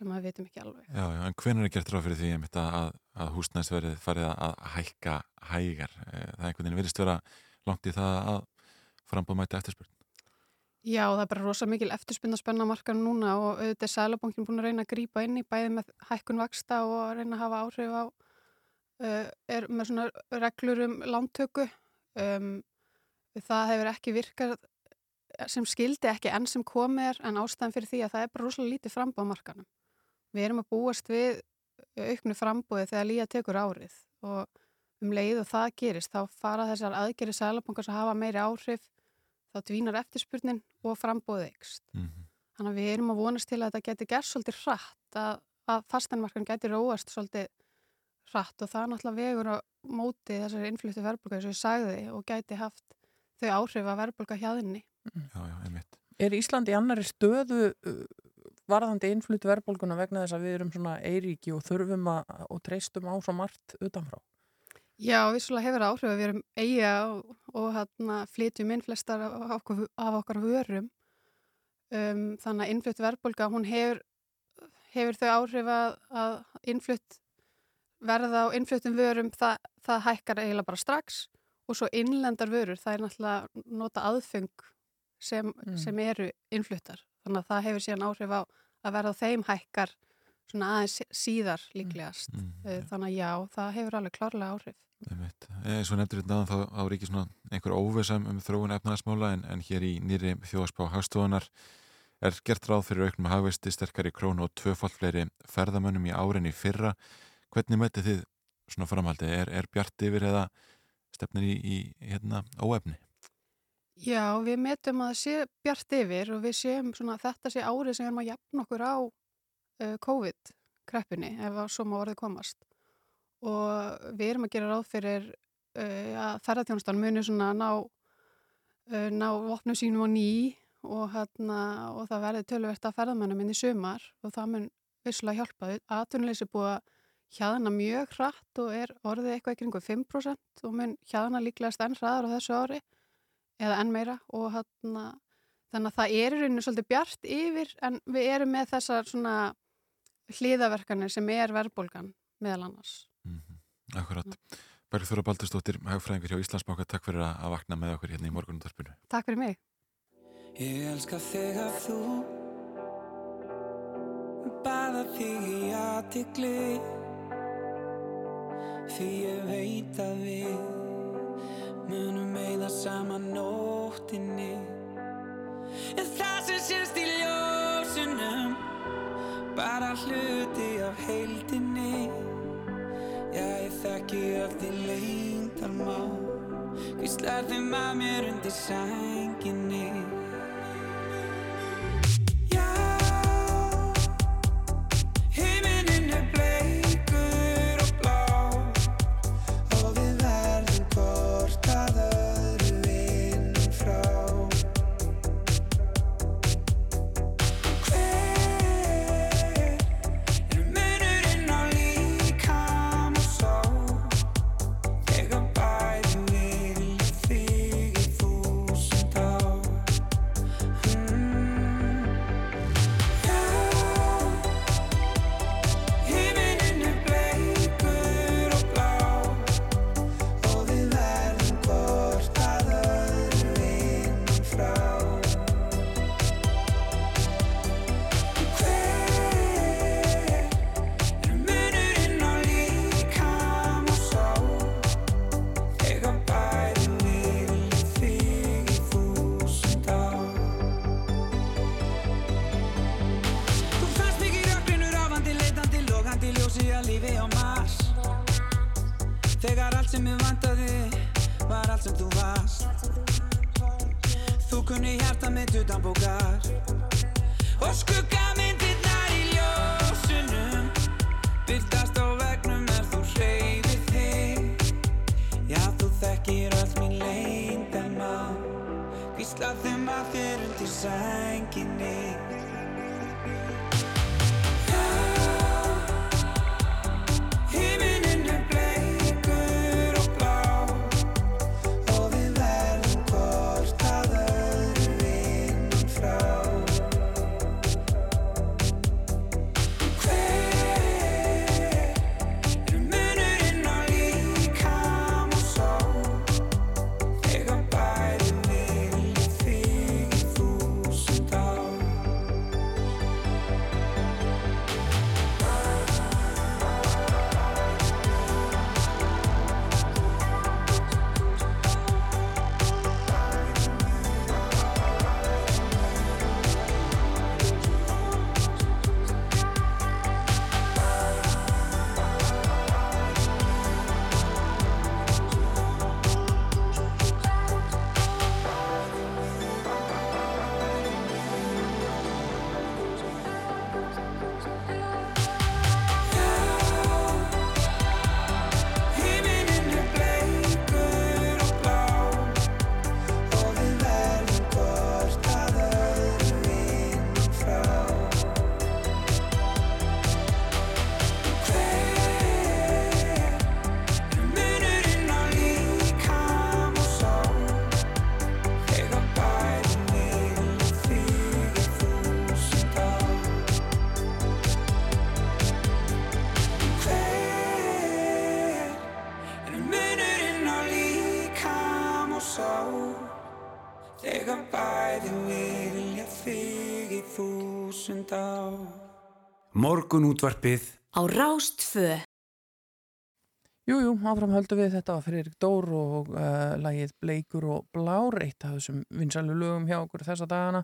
sem að við vitum ekki alveg. já, já, en hvenær er gert ráð fyrir því að, að, að húsnæðsverðið farið að- að hækka hægar? Eh, Það einhvern veginn virðist vera langt í það að frambúð mæta eftirspurn. Já, það er bara rosa mikil eftirspynda spenna markan núna og auðvitað er Sælabankin búin að reyna að grípa inn í bæði með hækkun vaksta og að reyna að hafa áhrif á er með svona reglur um lántöku um, það hefur ekki virkað sem skildi ekki enn sem komið er en ástæðan fyrir því að það er bara rosalega lítið frambúð á markanum. Við erum að búast við auknu frambúði þegar líða tekur árið og um leið og það gerist þá fara þessar aðgerið Sælabankars að hafa meiri áhrif þá dvínar eftirspurnin og frambóðið ykst. Mm Þannig að við erum að vonast til að þetta geti gert svolítið hratt, að, að fastanmarkan geti róast svolítið hratt og það er náttúrulega vegur á móti þessari innfluttu verðbólka eins og ég sagði og geti haft þau áhrif að verðbólka hjaðinni. Já, já, einmitt. Er Ísland í annari stöðu uh, varðandi innflutt verðbólguna vegna þess að við erum svona eiríki og þurfum að, og treystum á svo margt utanfrá? Já, vissulega hefur áhrif að við erum eiga og, og hérna, flytjum inn flestar af okkur, af okkar vörum. Um, þannig að innflutt verðbólga, hún hefur, hefur þau áhrif að, að innflutt verða á innfluttum vörum, það, það hækkar eiginlega bara strax og svo innlendar vörur, það er náttúrulega nota aðfeng sem, Mm. sem eru innfluttar. Þannig að það hefur síðan áhrif á að verða á þeim hækkar svona aðeins síðar líklegast. Mm, Mm. Þannig að já, það hefur alveg klárlega áhrif. Eh, Svo nefndur þetta þá á ríki svona einhver óvissam um þróun efnaðasmála en, en hér í nýri þjóðaspá hagstofunar er gert ráð fyrir auknum hagvesti sterkari krónu og tvöfald fleiri ferðamönnum í árin í fyrra. Hvernig metið þið svona framhaldi? Er, er bjart yfir eða stefnir í, í hérna, óefni? Já, við metum að sé bjart yfir og við séum svona þetta sé árið sem við erum að jafna okkur á uh, COVID-kreppunni ef að svo má orðið komast. Og við erum að gera ráð fyrir uh, að ferðarþjónustan muni svona ná, uh, ná vopnum sínum á ný og, hérna, og það verði töluvert að ferðamennum inn í sumar og það mun visslega hjálpa. Atunleysi búið að hjaðana mjög hratt og er orðið eitthvað í kringu 5% og mun hjaðana líklegast enn hraðar á þessu ári eða enn meira og hérna þannig að það er í rauninu svolítið bjart yfir en við erum með þessar svona hliðaverkanir sem er verðbólgan meðal annars. Akkurat. Bergþóra Baldurstóttir, hagfræðingur hjá Íslandsbanka, takk fyrir að að vakna með okkur hérna í morgunundarpinu. Takk fyrir mig. Ég elska þegar þú Baða þig í aðtikli Því ég veit að við Munum eigða saman nóttinni. En það sem sést í ljósunum Bara hluti af heildinni. Já, ég þekki öll því lengdarmál Hvíslar þeim að mér undir sænginni Hvísla þeim að þér undir sænginni Morgunútvarpið Á Rástfö. Jú, jú, áfram höldum við þetta var Friðrik Dór og uh, lagið Bleikur og Blár, eitt af þessum vinsælu lögum hjá okkur þessa dagana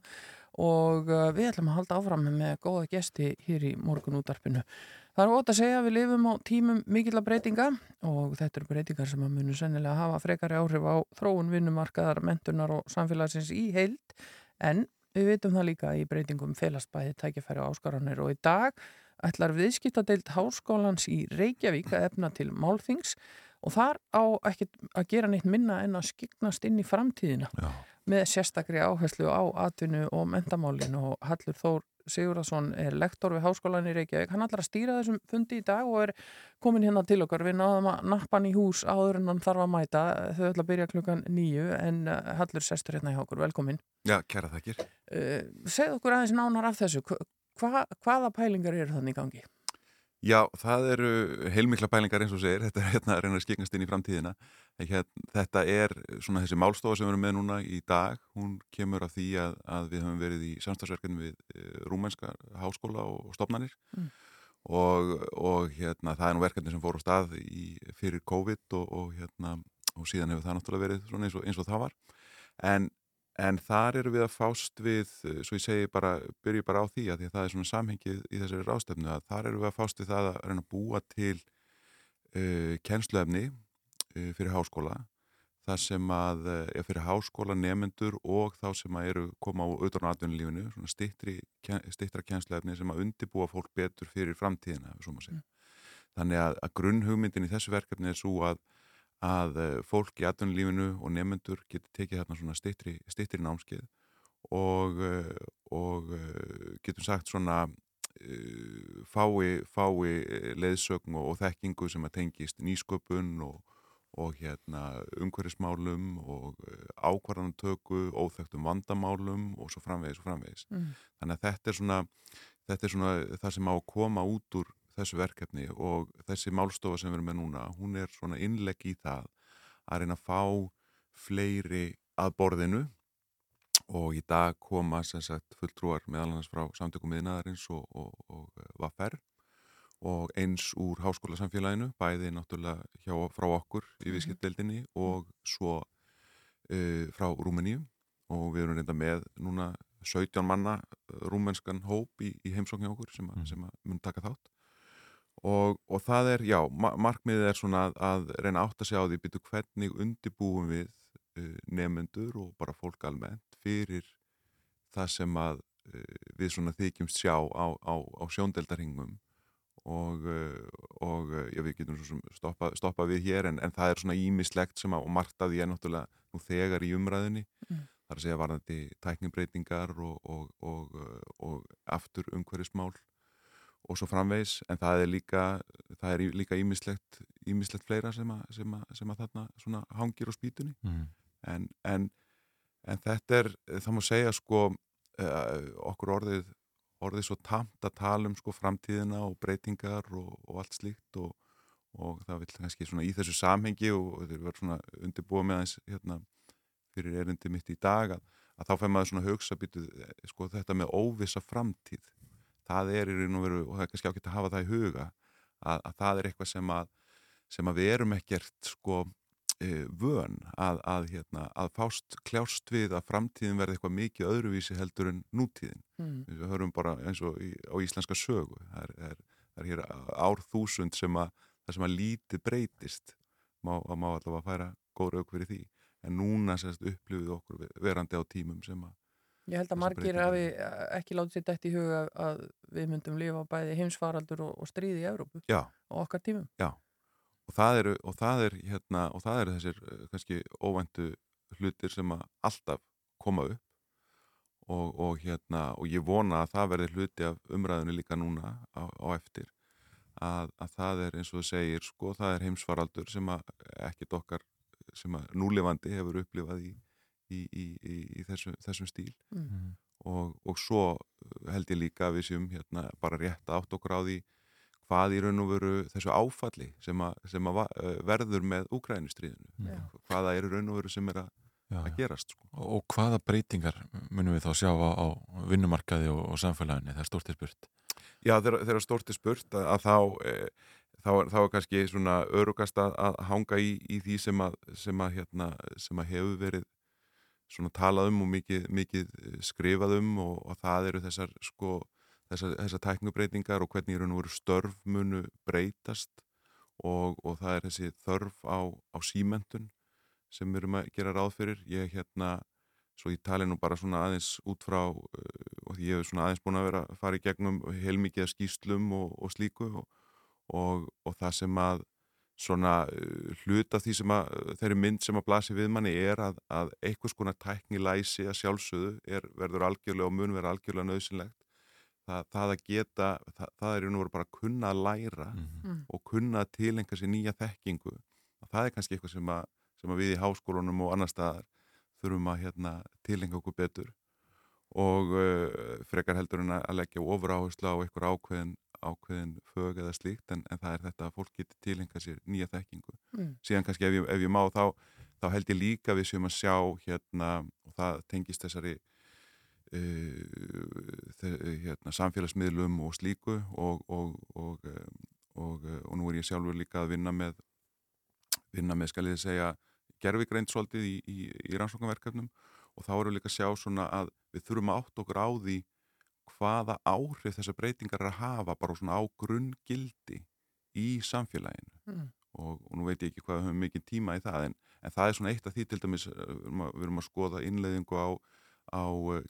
og uh, við ætlum að halda áfram með góða gesti hér í morgunútarpinu. Það er ótt að segja að við lifum á tímum mikilla breytinga og þetta eru breytingar sem að munu sennilega hafa frekari áhrif á þróun vinnumarkaðar, mentunar og samfélagsins í heild en við veitum það líka í breytingum félagsbæði, tækifæri og áskaranir og í dag ætlar viðskiptadeild háskólans í Reykjavík að efna til málþings og þar á ekki að gera neitt minna en að skiknast inn í framtíðina Já. með sérstakri áherslu á atvinnu og mentamálin og Hallur Þór Sigurðarsson er lektor við háskólan í Reykjavík. Hann ætlar að stýra þessum fundi í dag og er komin hérna til okkar. Við náðum að nappa hann í hús áður en hann þarf að mæta. Þau ætla að byrja klukkan nýju en uh, Hallur sestur hérna hjá okkur, velkomin. Já, kæra þakkir. uh, segð okkur aðeins nánar af þessu. Hva, hvaða pælingar eru þannig í gangi? Já, það eru heilmikla pælingar eins og segir, þetta er hérna að reyna að skiknast inn í framtíðina. Þetta er svona þessi málstofa sem við erum með núna í dag, hún kemur af því að, að við höfum verið í samstagsverkefni við uh, rúmenska háskóla og stopnarnir Mm. og, og hérna, það er nú verkefni sem fór á stað í, fyrir COVID og, og, hérna, og síðan hefur það náttúrulega verið eins og, eins og það var. En, en þar eru við að fást við, eh, svo ég segi bara, byrju bara á því að því að það er svona samhengið í þessari rástefnu að þar eru við að fást við það að reyna að búa til uh, kennsluefni uh, fyrir háskóla það sem að uh, er fyrir háskóla nefendur og þá sem að eru koma á auðvitað á atvinnulífinu, svona stittri, stittra kennsluefni sem að undibúa fólk betur fyrir framtíðina, ef svo má segja. Þannig að, að grunnhugmyndin í þessu verkefni er svo að að eh, fólk í atvinnulífinu og nefnendur getur tekið þarna svona stittri, stittri námskeið og, eh, og eh, getum sagt svona fái, fái leiðsögn og, og þekkingu sem að tengist nýsköpun og, og hérna umhverfismálum og ákvarðantöku, óþektum vandamálum og svo framvegis og framvegis. Mm. Þannig að þetta er svona, þetta er svona það sem á að koma út úr þessu verkefni og þessi málstofa sem við erum með núna, hún er svona innlegg í það að reyna að fá fleiri að borðinu og í dag koma sem sagt fulltrúar meðal annars frá samtökum miðnaðarins og, og, og vaffer og eins úr háskólasamfélaginu, bæði náttúrulega hjá, frá okkur í viðskiptdeldinni og svo uh, frá Rúmeníu. Og við erum reynda með núna 17 manna rúmenskan hóp í, í heimsókn hjá okkur sem, a, sem að mun taka þátt og, og það er, já, ma markmiðið er svona að, að reyna átt að sjá því byrju hvernig undibúum við uh, nefnendur og bara fólk almennt fyrir það sem að uh, við svona þykjumst sjá á, á, á sjóndeldarhingum og, uh, og já, við getum svo sem stoppa, stoppa við hér en, en það er svona ímislegt sem að, og margt að því er náttúrulega nú þegar í umræðinni Mm. þar að segja varðandi tækningbreytingar og, og, og, og aftur umhverfismál og svo framvegs, en það er líka það er líka ímislegt ímislegt fleira sem að, sem að, sem að þarna svona hangir á spýtunni Mm. en, en, en þetta er það má segja sko uh, okkur orðið orðið svo tamt að tala um sko framtíðina og breytingar og, og allt slíkt og, og það vil kannski svona í þessu samhengi og þetta er verið svona undirbúið með aðeins hérna fyrir erindi mitt í dag að, að þá fær maður svona hugsa býtu, sko þetta með óvissa framtíð það er í raun og veru og það er kannski ágætt að hafa það í huga að, að það er eitthvað sem að sem að við erum ekkert sko e, vön að, að, hérna, að fást kljást við að framtíðin verði eitthvað mikið öðruvísi heldur en nútíðin Mm. við hörum bara eins og í, á íslenska sögu það er, er, er hér árþúsund sem að það sem að lítið breytist má, má allavega færa góð rauk fyrir því en núna sérst upplifið okkur verandi á tímum sem að Ég held að margir hafi eh, ekki látið sér dætt í huga að við myndum lifa á bæði heimsfaraldur og, og stríði í Evrópu Já. á okkar tímum. Já, og það eru, og það er, hérna, og það eru þessir eh, kannski óvæntu hlutir sem að alltaf koma upp og, og hérna, og ég vona að það verði hluti af umræðinu líka núna á, á eftir að, að það er eins og þú segir, sko, það er heimsfaraldur sem að ekkit okkar sem að núlifandi hefur upplifað í, í, í, í, í þessu, þessum stíl Mm. og, og svo uh, held ég líka að við séum hérna bara rétt átt okkur á því hvað í raun og veru þessu áfalli sem, að, sem að va- uh, verður með Úkrænustríðinu Já. hvaða er í raun og veru sem er að, Já, að gerast sko. Og, og hvaða breytingar munum við þá sjá á, á vinnumarkaði og, og samfélaginu þegar stórt er spurt? Já, þegar, stórt er spurt að, að þá, e, þá, þá er kannski svona örugast að, að hanga í, í því sem að, sem að, hérna, sem að hefur verið svona talað um og mikið, mikið eh, skrifað um og, og það eru þessar sko, þessar, þessar tæknubreitingar og hvernig í raun og veru störf munu breytast og, og það er þessi þörf á, á símentun sem við erum að gera ráð fyrir. Ég hérna, svo ég tali nú bara svona aðeins út frá uh, og ég hef svona aðeins búin að vera að fara í gegnum heilmikið skýslum og, og slíku og það sem að svona uh, hluta því sem að uh, þeirri mynd sem að blasi við manni er að, að einhvers konar tækni læsi að sjálfsögðu er, verður algjörlega og mun verður algjörlega nöðsynlegt það, það að geta, það, það er í nú bara að kunna að læra Mm. og kunna að tilenga sér nýja þekkingu. Og það er kannski eitthvað sem að, sem að við í háskólunum og annar staðar þurfum að hérna, tilenga okkur betur. Og uh, frekar heldur en að leggja ofur áherslu á einhver ákveðin, ákveðin fög eða slíkt en, en það er þetta að fólk geti tilenga sér nýja þekkingu Mm. síðan kannski ef ég, ef ég má þá, þá held ég líka við sem að sjá hérna og það tengist þessari uh, hérna, samfélagsmiðlum og slíku og, og, og, og, uh, og nú er ég sjálfur líka að vinna með vinna með, skal ég segja gerfigreind svolítið í, í, í rannsóknarverkefnum og þá erum við líka að sjá svona að við þurfum að átt okkur á því hvaða áhrif þessar breytingar er að hafa bara svona á grunngildi í samfélaginu. Mm. og, og nú veit ég ekki hvað við höfum mikið tíma í það en, en það er svona eitt af því til dæmis uh, við erum að, skoða innleiðingu á, á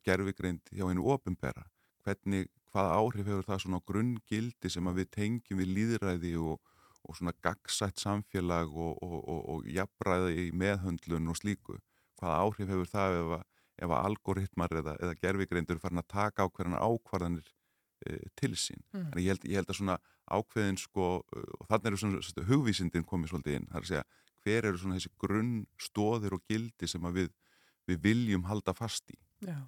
gerfigreind hjá einu opimbera hvernig, hvaða áhrif hefur það svona á grunngildi sem að við tengjum við líðræði og, og svona gagsætt samfélag og, og, og, og jafnræði í meðhöndlun og slíku? Hvaða áhrif hefur það ef að, ef að algoritmar eða, eða gerfigreindur farin að taka ákveðan ákvarðanir e, til sín. Mm. Mm. Ég, held, ég held að svona ákveðin sko, og þannig eru svona svona hugvísindin komið svolítið inn, það er að segja hver eru svona þessi grunnstóðir og gildi sem við, við viljum halda fast í. Já.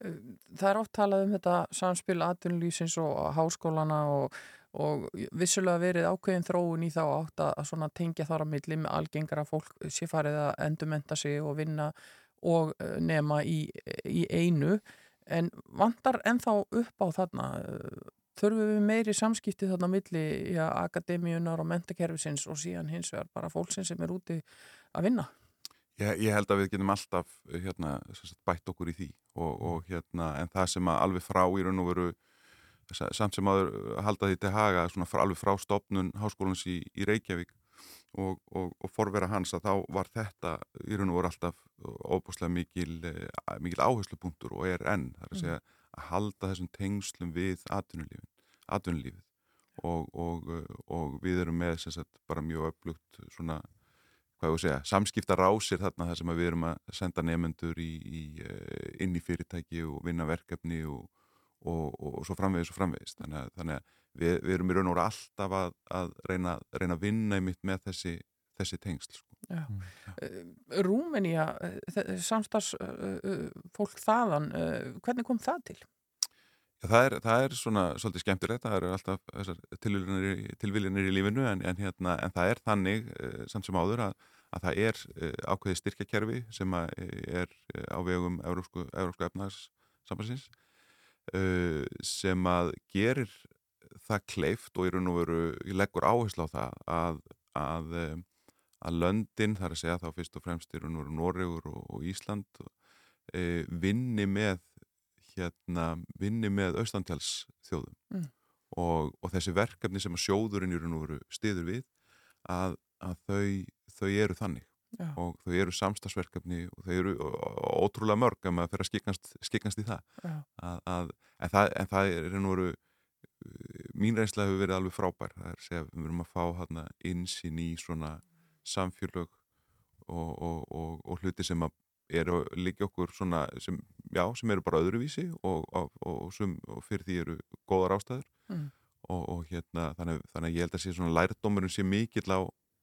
Það er oft talað um þetta samspil atvinnulísins og háskólana og, og vissulega verið ákveðin þróun í þá átt að, tengja þar að milli með algengara fólk sé farið að endumenta sig og vinna og uh, nema í, í einu en vantar ennþá upp á þarna uh, þurfum við meiri samskipti þarna milli já, akademíunar og mentakerfisins og síðan hins vegar bara fólksins sem er úti að vinna. Ég, ég held að við getum alltaf hérna, sem sagt, bætt okkur í því og, og hérna, en það sem alveg frá í raun og veru samt sem aður halda því til haga svona alveg frá stopnun háskólans í, í Reykjavík og, og, og forvera hans að þá var þetta í raun og voru alltaf óbúslega mikil, eh, mikil áherslupunktur og er enn, það er að segja að halda þessum tengslum við atvinnulífið og, og við erum með sagt, bara mjög öflugt svona hvað ég voru að segja, samskipta rásir þarna þar sem við erum að senda nefnendur í, í, eh, inn í fyrirtæki og vinna verkefni og, og, og, og svo framvegis og framvegis þannig að, þannig að við, við erum í raun og voru alltaf að, að reyna, reyna að vinna í mitt með þessi, þessi tengsl sko. mm. Eh, Rúmenía eh, samstagsfólk þaðan hvernig kom það til? Já, það, er, það er svona svolítið skemmtilegt, það eru alltaf tilvillinir í lífinu en, en, hérna, en það er þannig samt sem áður að að það er uh, ákveði styrkjakerfi sem er á vegum Európsku, Európsku efnagssambansins uh, sem að gerir það kleift og í raun og veru leggur áherslu á það að, að, að löndin, þar að segja þá fyrst og fremst í raun og veru Noregur og, og Ísland uh, vinni með hérna, vinni með austantjálsþjóðum mm. og, og þessi verkefni sem að sjóðurinn í raun og veru stiður við að, að þau þau eru þannig Já. og þau eru samstagsverkefni og þau eru ótrúlega mörg að maður fyrir að skiknast, skiknast í það. Að, að, en það en það er veru mín reynslega hefur verið alveg frábær það er að segja við verum að fá hérna insinn í svona samfélög og, og, og, og hluti sem eru líka okkur svona sem, já, sem eru bara öðruvísi og fyrir því eru góðar ástæður mm. og hérna þannig, þannig að ég held að sé svona lærdómurinn sé mikill á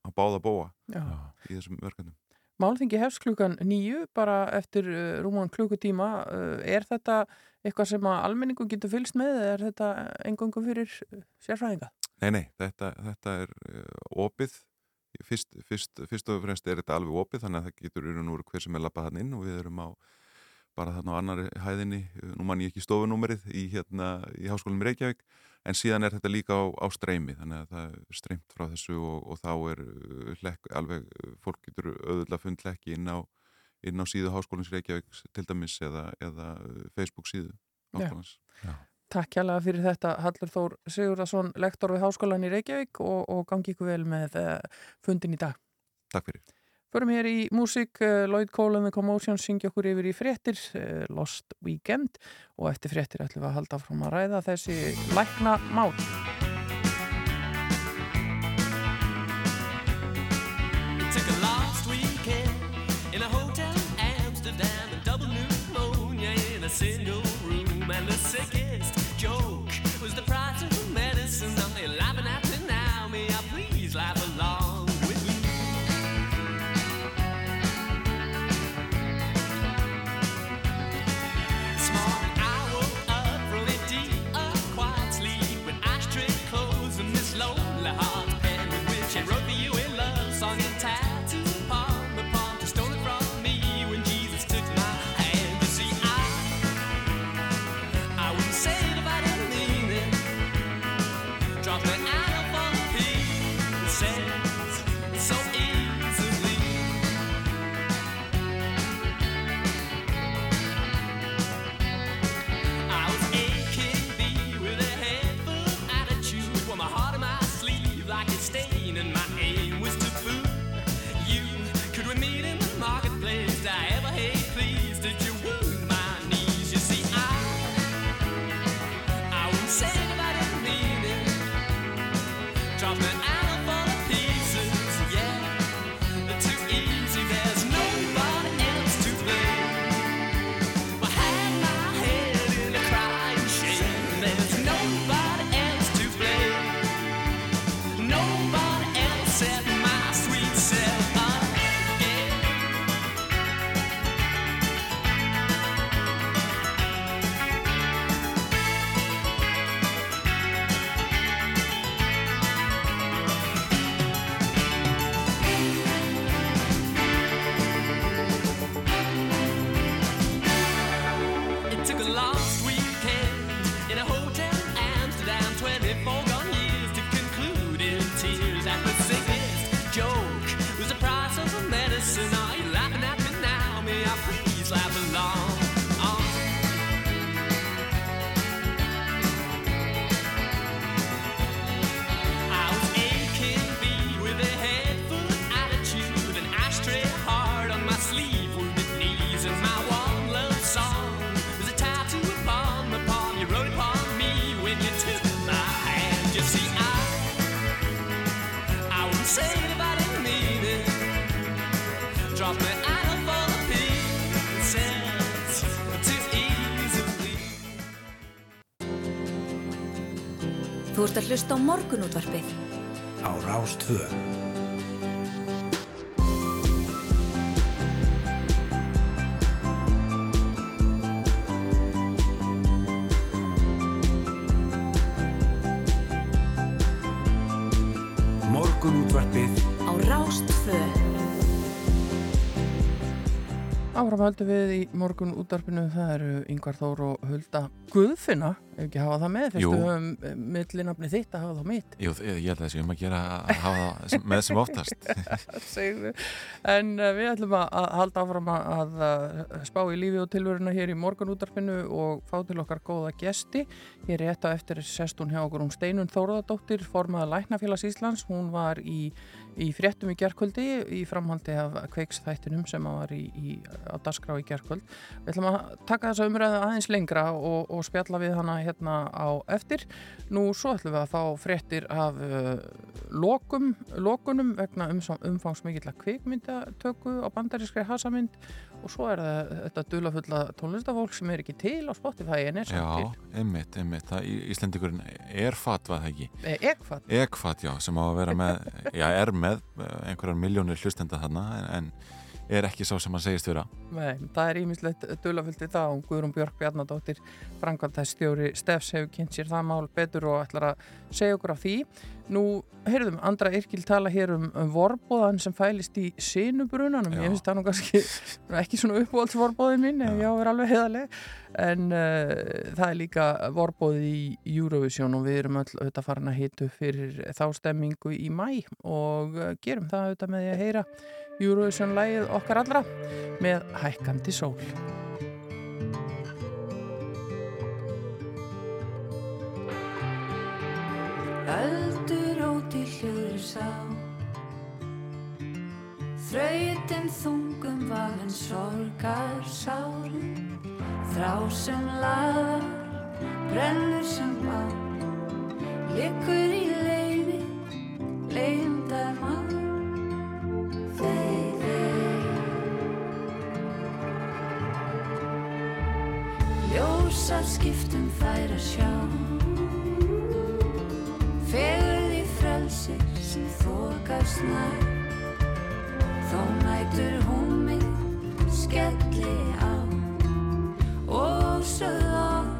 að báða bóa Já. í þessum verkefnum. Málþingi hefst klukkan nýju bara eftir uh, rúman klukkutíma. Uh, er þetta eitthvað sem að almenningu getur fylgst með eða er þetta engungum fyrir uh, sérfræðinga? Nei, nei, þetta, þetta er uh, opið. Fyrst, fyrst, fyrst og fremst er þetta alveg opið þannig að það getur úr hver sem er lappað hann inn og við erum á bara þarna á annari hæðinni, nú mann ég ekki stofunúmerið í, hérna, í háskólinum Reykjavík en síðan er þetta líka á, á streymi þannig að það er streymt frá þessu og, og þá er hlekk, uh, alveg uh, fólk getur auðvitað fundið hlekki inn á, inn á síðu Háskólins Reykjavík til dæmis eða, eða uh, Facebook síðu Háskólins Já. Já. Takk hjálpa fyrir þetta Hallur Þór Sigurðarsson, lektor við Háskólan í Reykjavík og, og gangi ykkur vel með fundin í dag Takk fyrir Förum hér í músík, uh, Lloyd Cole and the Commotion syngja okkur yfir í fréttir, uh, Lost Weekend og eftir fréttir ætlum við að halda fram að ræða þessi lækna mál. Took a lost ert að hlusta á morgunútvarpið á Rástvö. Morgunútvarpið á Rástvö. Áfram höldum við í morgun útdarpinu, það eru Yngvar Þór og Hulda Guðfinna, ekki hafa það með, fyrstu höfum eh, millinafni þitt að hafa það mitt. Jú, ég held að það sé um að gera að hafa það með sem oftast. En uh, við ætlum að, að halda áfram að, að uh, spá í lífi og tilveruna hér í morgunútarpinu og fá til okkar góða gesti. Hér er þetta eftir sestun hjá okkur um Steinun Þóruðardóttir, formaða Læknafélags Íslands. Hún var í, í fréttum í gerkvöldi í framhaldi af kveiksþættinum sem var í, í, á dasgrá í gerkvöld. Við ætlum að taka þessa umræðu aðeins lengra og, og spjalla við hana hérna á eftir. Nú svo ætlum við að fá fréttir af uh, lokum, lokunum vegna umfangsmikilla kvikmyndatöku á bandarískri hasamynd og svo er það þetta dulafulla tónlistafólk sem er ekki til á Spotify en er samt Já, einmitt, einmitt það, í- Íslendingurinn er fat, var það ekki til. E Ekfat. Ekfat, já, sem á að vera með já, er með eh, einhverjar miljónir hlustenda þarna en, en er ekki sá sem hann segist vera Nei, það er ímislegt dulafullt í það og Guðrún Björk Bjarnadóttir frangvandastjóri Stefs hefur kynnt sér það mál betur og ætlar að segja okkur af því. Nú, heyrðum, Andra Yrkil tala hér um, um vorbóðan sem fælist í sinubrunanum. Já. Ég finnst það nú kannski ekki svona uppáhaldsvorbóðin minn, ef ég á að vera alveg heiðaleg. En uh, það er líka vorbóði í Eurovision og við erum öll auðvitað farin að hitu fyrir þá stemmingu í mæ og uh, gerum það auðvitað með því að heyra Eurovision-lægið okkar allra með hækkandi sól. Öldur í hljóður sá. Þrautin þungum vagn sorgar sárum Þrá sem laðar, brennur sem bá Liggur í leiði, leindar mann Þeir, þeir Ljósa skiptum fær að sjá Fegurð í frelsir sem þokast nær. Þó nætur hún mig skelli á. Og sögð á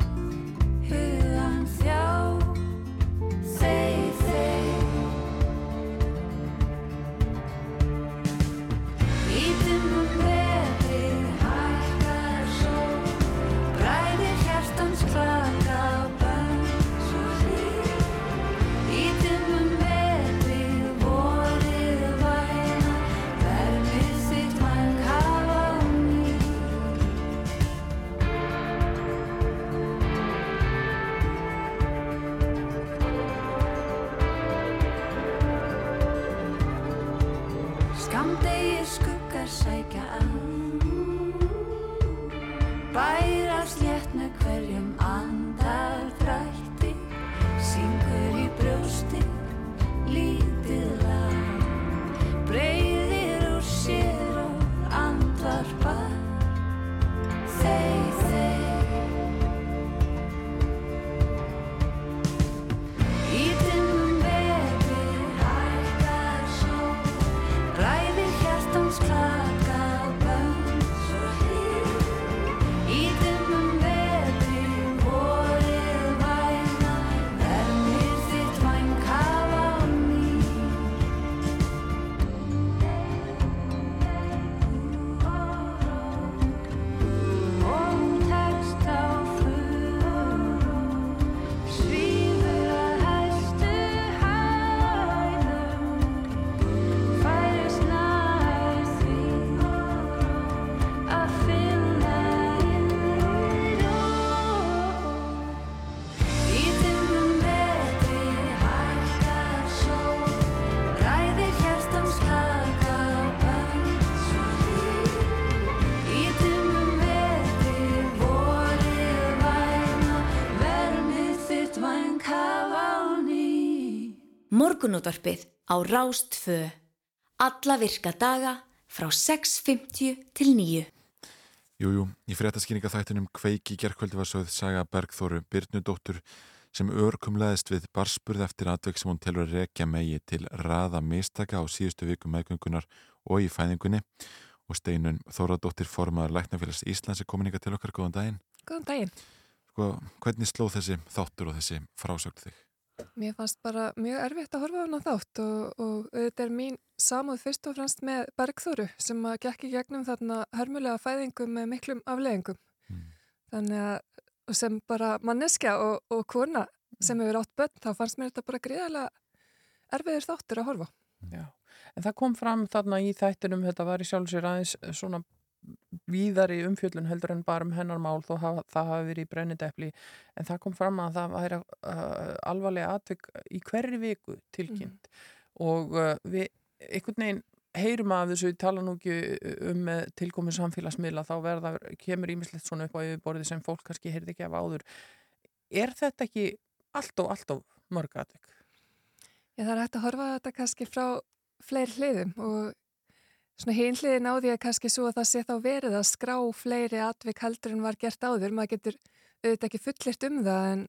Morgunútvarpið á Rástvö. Alla virka daga frá 6.50 til 9. Jújú, í fréttaskýninga þættinum kveiki gerðkvöldi var sögð Saga Bergþóru Byrnudóttur sem örkumleðist við barspurð eftir atveg sem hún telur að rekja megi til raða mistaka á síðustu viku meðgöngunar og í fæðingunni og steinun Þóradóttir formaður Læknafélags Íslands er komin ykkar til okkar, góðan daginn. Góðan daginn. Sko, hvernig sló þessi þáttur og þessi frásögn þig? Mér fannst bara mjög erfitt að horfa á hana þátt og, og þetta er mín samúð fyrst og fremst með Bergþóru sem að gekk í gegnum þarna hörmulega fæðingu með miklum afleðingum. Mm. Þannig að sem bara manneskja og, og kona sem hefur átt börn þá fannst mér þetta bara gríðarlega erfiðir þáttur að horfa. Já, en það kom fram þarna í þættinum, þetta var í sjálfsir aðeins svona víðari umfjöldun heldur en bara um hennar mál þó hafa, það hafi verið í brennidepli en það kom fram að það væri uh, alvarlega atvik í hverri viku tilkynnt mm. og uh, við einhvern veginn heyrum að þessu tala nú ekki um með tilkomið samfélagsmiðla þá verða, kemur ímislegt svona upp á yfirborði sem fólk kannski heyrði ekki af áður er þetta ekki allt og allt og mörg atvik? Já það er hægt að horfa þetta kannski frá fleiri hliðum og Svona hinliðin á því að kannski svo að það sé þá verið að skrá fleiri atvik heldur en var gert áður. Maður getur auðvitað ekki fullirt um það en,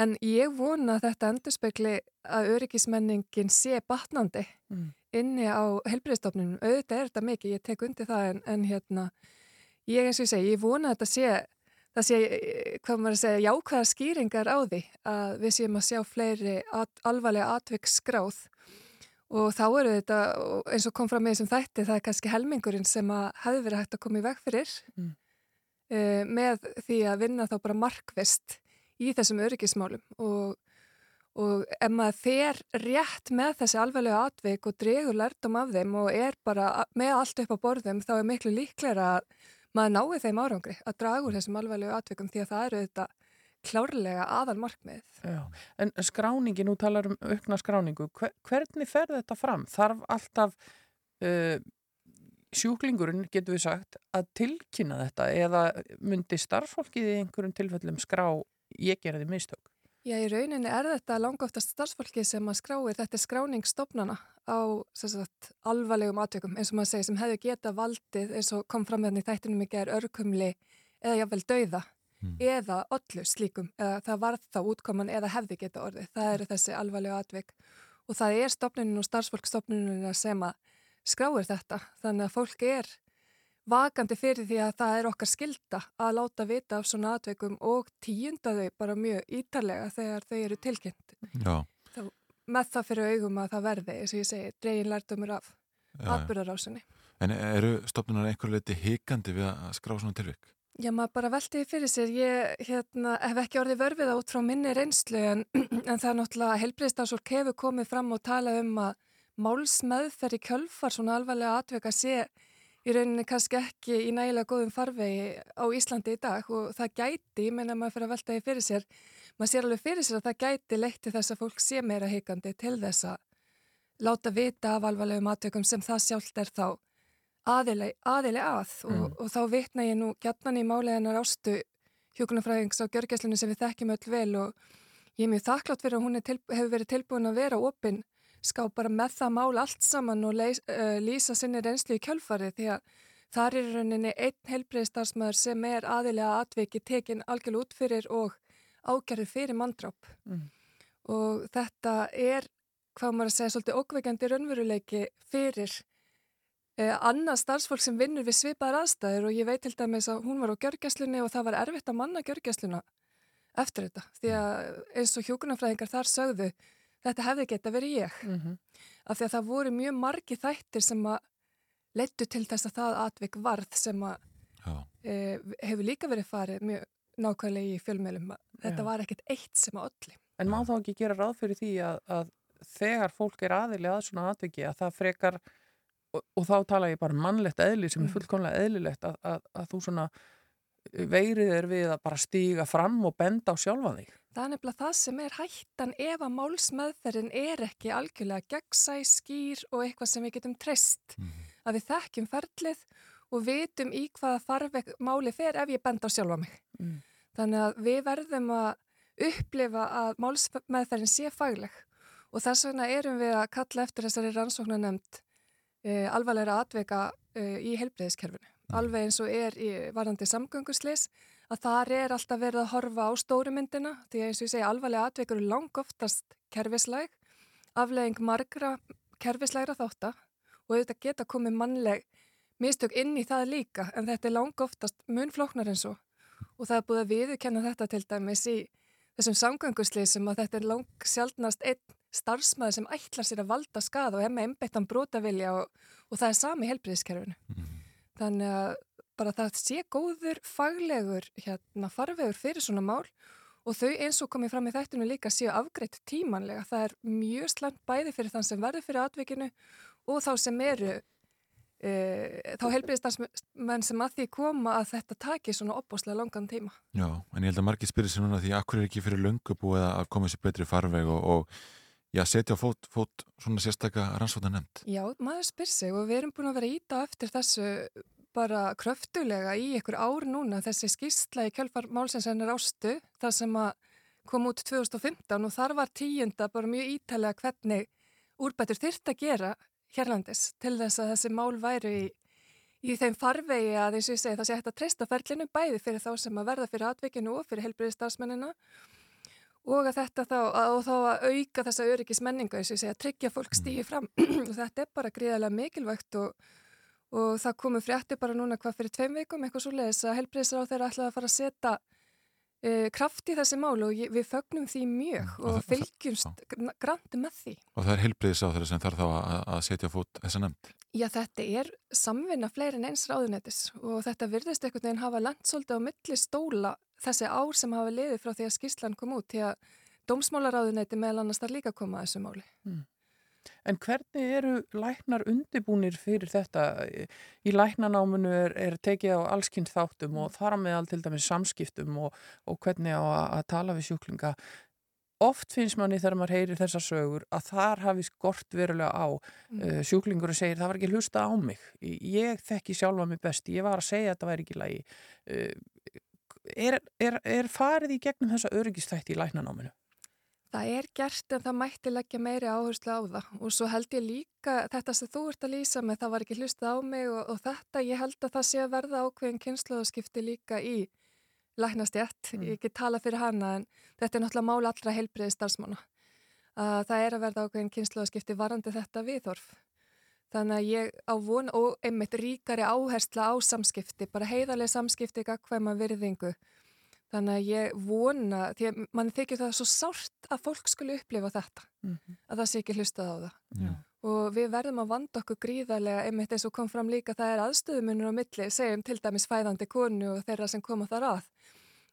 en ég vona að þetta endurspegli að öryggismenningin sé batnandi mm. inni á helbriðstofnunum. Auðvitað er þetta mikið, ég tek undir það en, en hérna, ég eins og ég segi, ég vona að þetta sé, það sé, hvað maður að segja, jákvæða skýringar á því að við séum að sjá fleiri at, alvarlega atvik skráð og þá eru þetta, eins og kom fram með þessum þætti, það er kannski helmingurinn sem að hefði verið hægt að koma í veg fyrir mm. uh, með því að vinna þá bara markvist í þessum öryggismálum og, og ef maður fer rétt með þessi alveglega atveik og dregur lærdom af þeim og er bara með allt upp á borðum þá er miklu líklæra að maður nái þeim árangri að draga úr þessum alveglega atveikum því að það eru þetta klárlega aðal markmið. Já, en skráningi, nú talar um aukna skráningu, hver, hvernig fer þetta fram? Þarf alltaf uh, sjúklingurinn, getur við sagt, að tilkynna þetta eða myndi starffólkið í einhverjum tilfellum skrá ég gerði mistök? Já, í rauninni er þetta langoftast starffólki sem að skráir, þetta er skráningsstofnana á sagt, alvarlegum atveikum, eins og maður segi, sem hefur geta valdið, eins og kom fram með þetta í þættinum ekki er örkumli eða jáfnvel dauða mm. eða öllu slíkum, eða það var þá útkoman eða hefði geta orðið. Það eru þessi alvarlega atvik og það er stopnunum og starfsfólkstopnunum sem að skráir þetta. Þannig að fólk er vakandi fyrir því að það er okkar skilda að láta vita af svona atveikum og tíunda þau bara mjög ítarlega þegar þau eru tilkynnt. Þá, með það fyrir augum að það verði, eins og ég segi, dregin lærtumur af atbyrðarásunni. En eru stopnunar einhver leiti hikandi við að skrá svona tilvik? Já, maður bara veltiði fyrir sér. Ég hérna, hef ekki orðið vörfið át frá minni reynslu en, en það er náttúrulega helbriðstafsólk hefur komið fram og talað um að málsmeðferð í kjölfar svona alvarlega atveka sé í rauninni kannski ekki í nægilega góðum farvegi á Íslandi í dag og það gæti, ég meina maður fyrir að veltaði fyrir sér, maður sér alveg fyrir sér að það gæti leitt til þess að fólk sé meira heikandi til þess að láta vita af alvarlegum atvekum sem það sjálft er þá aðileg, aðileg að og, mm. og, og þá vitna ég nú gætnan í máleganar ástu hjókunarfræðings á gjörgæslinu sem við þekkjum öll vel og ég er mjög þakklátt fyrir að hún til, hefur verið tilbúin að vera opinn ská bara með það mál allt saman og leis, uh, lýsa sinni reynslu í kjölfari því að þar er rauninni einn helbreyðstarfsmöður sem er aðilega atviki tekin algjörl út fyrir og ágerður fyrir manndráp mm. og þetta er, hvað maður að segja, svolítið okkveikandi raunveruleiki fyrir eh, annað starfsfólk sem vinnur við svipaðar aðstæður og ég veit til dæmis að hún var á gjörgæslunni og það var erfitt að manna gjörgæsluna eftir þetta því að eins og hjókunarfræðingar þar sögðu þetta hefði geta verið ég. Mm -hmm. af því að það voru mjög margi þættir sem að leittu til þess að það atvik varð sem að e, hefur líka verið farið mjög nákvæmlega í fjölmjölum þetta Já. var ekkert eitt sem að öllu En má þá ekki gera ráð fyrir því að, að þegar fólk er aðilega að svona atviki að það frekar og, og þá tala ég bara mannlegt eðli sem er mm. fullkonlega eðlilegt að, að, að þú svona uh, veirið er við að bara stíga fram og benda á sjálfa þig. Það er nefnilega það sem er hættan ef að málsmeðferðin er ekki algjörlega gegnsæ, skýr og eitthvað sem við getum treyst. Mm. Að við þekkjum ferlið og vitum í hvaða farveg máli fer ef ég benda á sjálfa mig. Mm. Þannig að við verðum að upplifa að málsmeðferðin sé fagleg og þess vegna erum við að kalla eftir þessari rannsóknar nefnd e, alvarleira atveika uh, í heilbreyðiskerfinu. Alveg eins og er í varandi samgönguslis að þar er alltaf verið að horfa á stórumyndina því eins og ég segja alvarlega atveikuru lang oftast kerfislæg, aflegging margra kerfislægra þáttar og auðvitað geta komið mannleg mistök inn í það líka en þetta er lang oftast munflóknar eins og og það er búið að viðkenna þetta til dæmis í þessum samgönguslisum að þetta er lang sjálfnast einn starfsmæði sem ætlar sér að valda skada og er með einbettan brotavilja og, og það er sami helbriðiskerfinu. Mm. Þannig að bara það sé góður, faglegur hérna, farvegur fyrir svona mál og þau eins og komið fram í þættinu líka séu afgreitt tímanlega. Það er mjög slant bæði fyrir þann sem verður fyrir atvikinu og þá sem eru þá helbriðistansmenn sem að því koma að þetta taki svona opbáslega langan tíma. Já, en ég held að margir spyrir sér núna því akkur er ekki fyrir löngu búið að koma sér betri farveg og, og Já, setja fót, fót svona sérstakka rannsóta nefnd. Já, maður spyr sig og við erum búin að vera íta eftir þessu bara kröftulega í ykkur ár núna þessi skýrsla í kjölfar málsinsennir ástu það sem að kom út 2015 og þar var tíunda bara mjög ítælega hvernig úrbætur þyrrt að gera hérlandis til þess að þessi mál væri í, í þeim farvegi að eins og ég segi það sé hægt að treysta ferlinu bæði fyrir þá sem að verða fyrir atvikinu og fyrir helbriðistafsmennina og að þetta þá, að, og þá að auka þessa öryggismenningu, eins og ég segja, að tryggja fólk stíði fram. Og þetta er bara gríðarlega mikilvægt og, og það komur frétti bara núna hvað fyrir tveim vikum eitthvað svo leiðis að helbriðsra á þeirra ætlaði að fara að setja e, kraft í þessi mál og við fögnum því mjög og, og fylgjumst grandi með því. Og það er helbriðsra á þeirra sem þarf þá að, að setja fót þessa nefnd? Já, þetta er samvinna fleiri en eins ráðunetis og þetta virðist einhvern veginn hafa landsóldi á milli stóla þessi ár sem hafa liðið frá því að skýrslan kom út því að dómsmálaráðuneyti meðal annars þar líka koma að þessu máli. Mm. En hvernig eru læknar undibúnir fyrir þetta? Í læknanáminu er, er tekið á allskynnt þáttum og þar meðal til dæmis samskiptum og, og hvernig á að, að tala við sjúklinga. Oft finnst manni þegar maður heyrir þessa sögur að þar hafi skort verulega á mm. uh, sjúklingur og segir það var ekki hlusta á mig. Ég þekki sjálfa mig best, ég var að segja að þetta væri ekki lægi. Uh, er, er, er farið í gegnum þessa öryggistætti í læknanáminu? Það er gert en það mætti leggja meiri áherslu á það og svo held ég líka þetta sem þú ert að lýsa með það var ekki hlusta á mig og, og þetta ég held að það sé að verða ákveðin kynnslóðskipti líka í læknastjætt, mm. ég ekki tala fyrir hana en þetta er náttúrulega mála allra heilbriði starfsmána. Það er að verða ákveðin kynnslóðskipti varandi þetta viðhorf. Þannig að ég á von og einmitt ríkari áhersla á samskipti, bara heiðarlega samskipti hvaðma virðingu. Þannig að ég vona, því að mann þykir það svo sárt að fólk skulle upplifa þetta, mm -hmm. að það sé ekki hlustað á það. Já. Og við verðum að vanda okkur gríðarlega, einmitt eins og kom fram líka, það er aðstöðumunur á milli, segjum til dæmis fæðandi konu og þeirra sem koma þar að,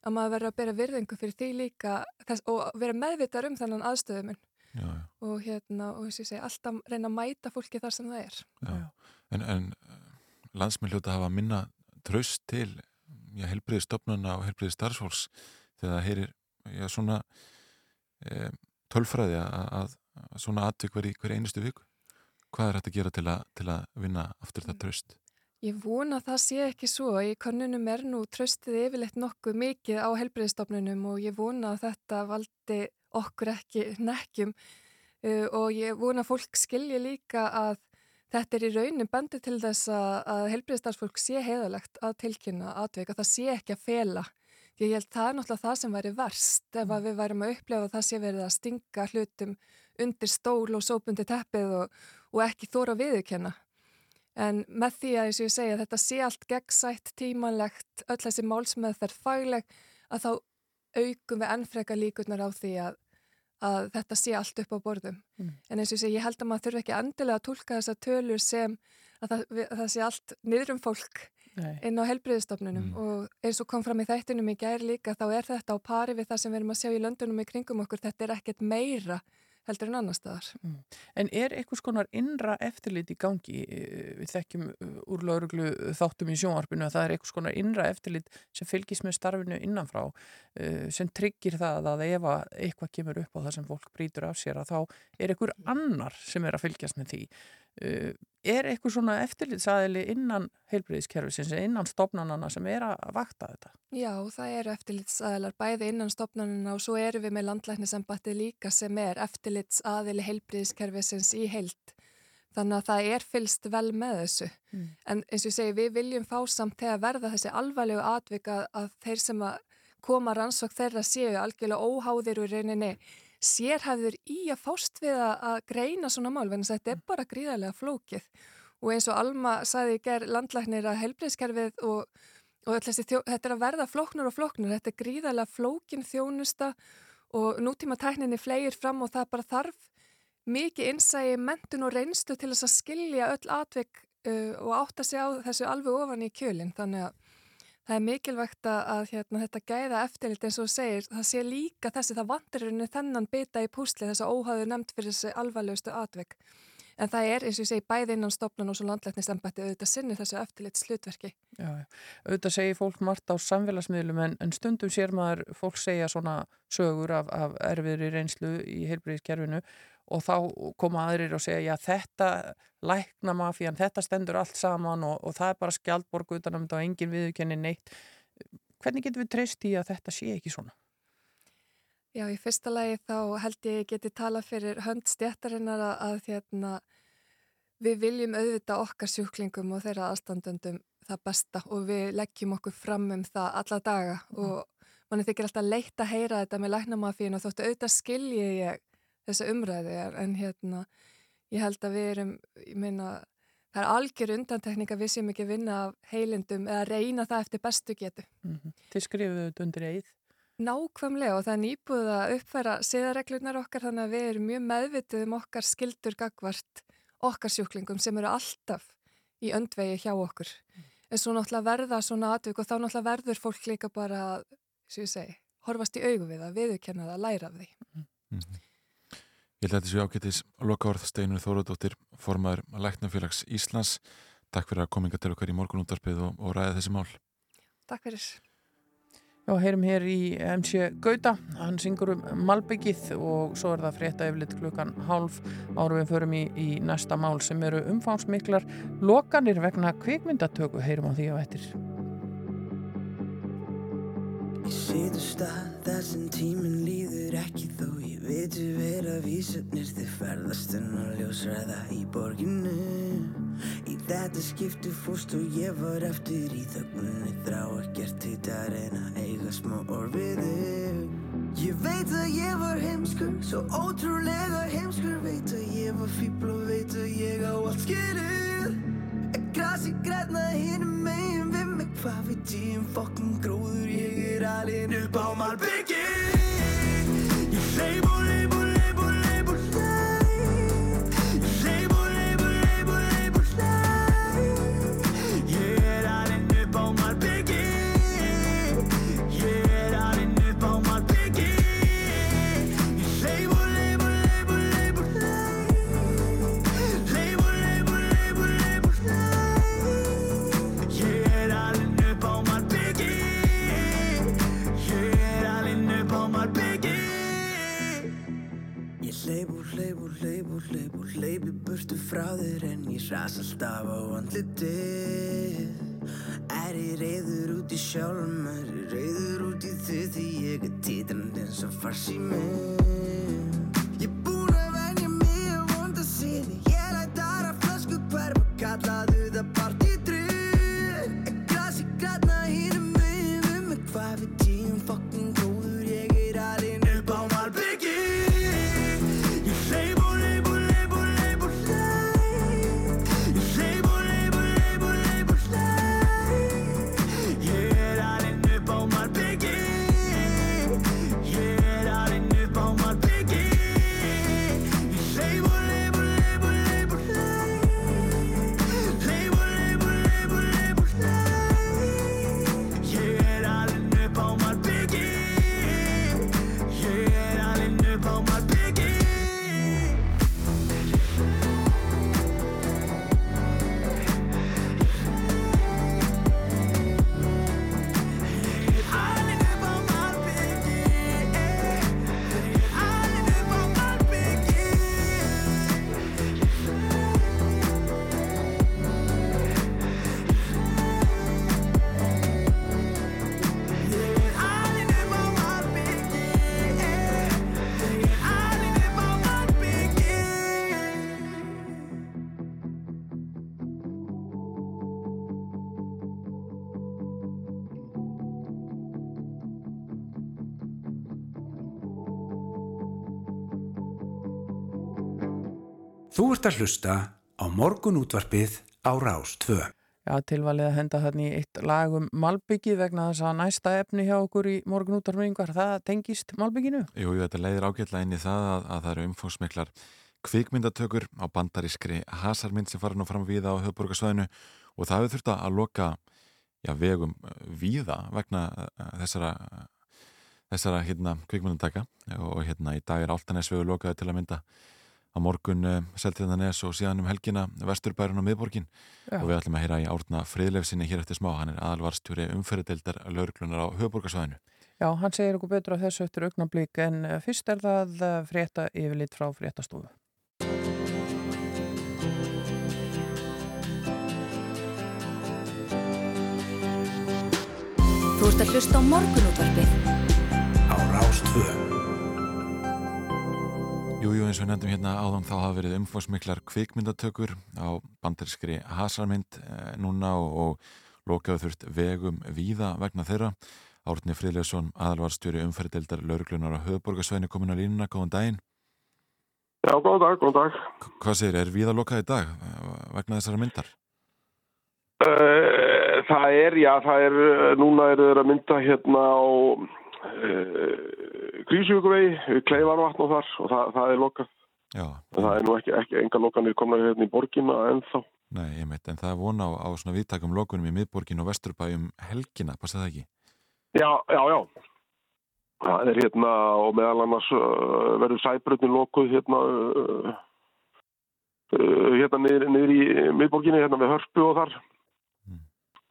að maður verður að bera virðingu fyrir því líka þess, og vera meðvitar um þannan aðstöðumun já, já. og hérna og þess að ég segi alltaf reyna að mæta fólki þar sem það er En, en landsmið hljóta hafa minna tröst til helbriði stopnuna og helbriði starfsfólks þegar það heyrir já, svona e, tölfræði að, að, að svona atvík veri hver einustu viku hvað er hægt að gera til að, til að vinna aftur það tröst? Ég vona að það sé ekki svo. Í konunum er nú tröstið yfirleitt nokkuð mikið á helbriðstofnunum og ég vona að þetta valdi okkur ekki nekkjum uh, og ég vona að fólk skilji líka að þetta er í raunin bandi til þess að, helbriðstarfsfólk sé heiðalegt að tilkynna aðveika, það sé ekki að fela. Ég held það er náttúrulega það sem væri verst ef við værim að upplefa það sé verið að stinga hlutum undir stól og sópundi teppið og, og ekki þóra viðurkenna. En með því að, eins og ég segja, þetta sé allt gegnsætt, tímanlegt, öll þessi málsmeð þær fagleg, að þá aukum við ennfreka líkurnar á því að að þetta sé allt upp á borðum. Mm. En eins og ég, ég held að maður þurfi ekki endilega að tólka þessa tölur sem að það, að það sé allt niður um fólk Nei. inn á helbriðistofnunum mm. og eins og kom fram í þættinum í gær líka þá er þetta á pari við það sem við erum að sjá í löndunum í kringum okkur, þetta er ekkert meira heldur en annar staðar. Mm. En er eitthvað skonar innra eftirlit í gangi? Við þekkjum úr lauruglu þáttum í sjónvarpinu að það er eitthvað skonar innra eftirlit sem fylgis með starfinu innanfrá sem tryggir það að ef eitthvað kemur upp á það sem fólk brýtur af sér að þá er eitthvað annar sem er að fylgjast með því. Uh, er eitthvað svona eftirlitsaðili innan heilbreyðiskerfisins, innan stopnarnana sem er að vakta þetta? Já, það eru eftirlitsaðilar bæði innan stopnarnana og svo eru við með landlæknisembatti líka sem er eftirlitsaðili heilbreyðiskerfisins í heilt. Þannig að það er fylst vel með þessu. Mm. En eins og ég segi, við viljum fá samt þegar verða þessi alvarlegu atvika að þeir sem að koma rannsók þeirra séu algjörlega óháðir úr reyninni sérhæfður í að fást við að greina svona mál, en þetta er bara gríðarlega flókið. Og eins og Alma saði í gerð landlæknir að helbriðskerfið og, og þjó, þetta er að verða flóknar og flóknar, þetta er gríðarlega flókin þjónusta og nútíma tækninni flegir fram og það bara þarf mikið innsægi, mentun og reynslu til þess að skilja öll atvik uh, og átta sig á þessu alveg ofan í kjölinn. Þannig að það er mikilvægt að hérna, þetta gæða eftirlit eins og segir, það sé líka þessi, það vandir henni þennan bita í púsli þess að óhaðu nefnd fyrir þessi alvarlegustu atvik. En það er, eins og ég segi, bæði innan stopnan og svo landlæknistembætti auðvitað sinni þessu eftirlit slutverki. Já, auðvitað segir fólk margt á samfélagsmiðlum en, en stundum sér maður fólk segja svona sögur af, af erfiðri reynslu í heilbriðiskerfinu og þá koma aðrir og segja já þetta lækna mafían, þetta stendur allt saman og, og það er bara skjaldborg utanum þetta og engin viðkenni neitt. Hvernig getur við treyst í að þetta sé ekki svona? Já, í fyrsta lagi þá held ég geti tala fyrir hönd stjættarinnar að, að hérna, við viljum auðvita okkar sjúklingum og þeirra aðstandundum það besta og við leggjum okkur fram um það alla daga mm. og manni þykir alltaf leitt að heyra þetta með læknamafín og þóttu auðvitað skilji ég þessa umræði er en hérna ég held að við erum, ég meina það er algjör undantekning að við séum ekki vinna af heilindum eða reyna það eftir bestu getu. Mm -hmm. Þið skrifuðu þetta undir eið? Nákvæmlega og það er nýbúið að uppfæra siðareglunar okkar þannig að við erum mjög meðvitið um okkar skildur gagvart okkar sjúklingum sem eru alltaf í öndvegi hjá okkur. Mm. En svo náttúrulega verða svona atvik og þá náttúrulega verður fólk líka bara, sem ég segi, horfast í augu við að viðurkenna það, læra af því. Mm -hmm. Ég held að þetta séu ágættis lokavarð Steinur Þóruðdóttir, formaður Læknafélags Íslands. Takk fyrir að kominga til okkar í morgunúndarpið og, og ræða þessi mál. Takk fyrir. Já, heyrum hér í MC Gauta, hann syngur um Malbyggið og svo er það frétta yfirleitt klukkan hálf árum við förum í, í næsta mál sem eru umfangsmiklar lokanir vegna kvikmyndatöku, heyrum á því á ettir. Ég situr stað þar sem tíminn líður ekki þó ég veitu vera vísarnir þið ferðast en að ljósræða í borginu Í þetta skiptu fórst og ég var eftir. Í þögnunni þrá ekkert heitar en að eiga smá orfiðu Ég veit að ég var heimskur, svo ótrúlega heimskur. Veit að ég var fíbl og veit að ég á allt skilur Grasi græna hinnum megin við Hvað veit ég um fokkin gróður Ég er alveg upp á malbyggi Ég hleyp og hleyp hleyp og hleyp og hleyp í burtu frá þér en ég ras alltaf á andlitið. Er ég reyður út í sjálfum, er ég reyður út í þið því ég er títrand eins og farsi ert að hlusta á morgun útvarpið á Rás 2. Já, tilvalið að henda þarna í eitt lag um Malbyggi vegna þess að næsta efni hjá okkur í morgun útvarpingar, það tengist Malbygginu? Jú, þetta leiðir ágætla inn í það að, að það eru umfóðsmiklar kvikmyndatökur á bandarískri hasarmynd sem fara nú fram við á höfðborgarsvæðinu og það hefur þurft að loka já, vegum víða vegna þessara þessara hérna kvikmyndataka og hérna í dag er Altanesvegu lokaði til að mynda á morgun uh, Seltriðanes og síðan um helgina Vesturbærin og miðborgin. Já. og við ætlum að heyra í árna friðlefsinni hér eftir smá, hann er aðalvarstjóri umferðdeldar laurglunar á höfuborgarsvæðinu Já, hann segir okkur betur á þessu eftir augnablík en fyrst er það frétta yfirlit frá fréttastofu. Þú ert að hlusta á morgunútvarpið. Á Rástvöðu Jújú, eins og nefndum hérna áðan þá hafa verið umfósmiklar kvikmyndatökur á banderskri hasarmynd eh, núna og, og lokaðu þurft vegum víða vegna þeirra. Árni Fríðleifsson, aðalvarstjóri umferðdeldar lauruglunar á höfuborgarsvæðinu komin á línuna, góðan daginn. Já, góðan dag, góðan dag. K hvað segir, er víða lokað í dag eh, vegna þessara myndar? Uh, það er, já, það er, núna er það að mynda hérna á uh, Krísjökuvegi, Kleifarvatn og þar og það, það er lokað. Já. Það er nú ekki, ekki enga lokanir komna hérna í borginna ennþá. Nei, ég meit, en það er vona á, á svona viðtakum lokunum í miðborgin og vesturbæjum helgina, passa það ekki? Já, já, já. Það er hérna og meðal annars uh, verður sæbröðin lokuð hérna uh, hérna niður, niður í miðborginni hérna við hörpu og þar.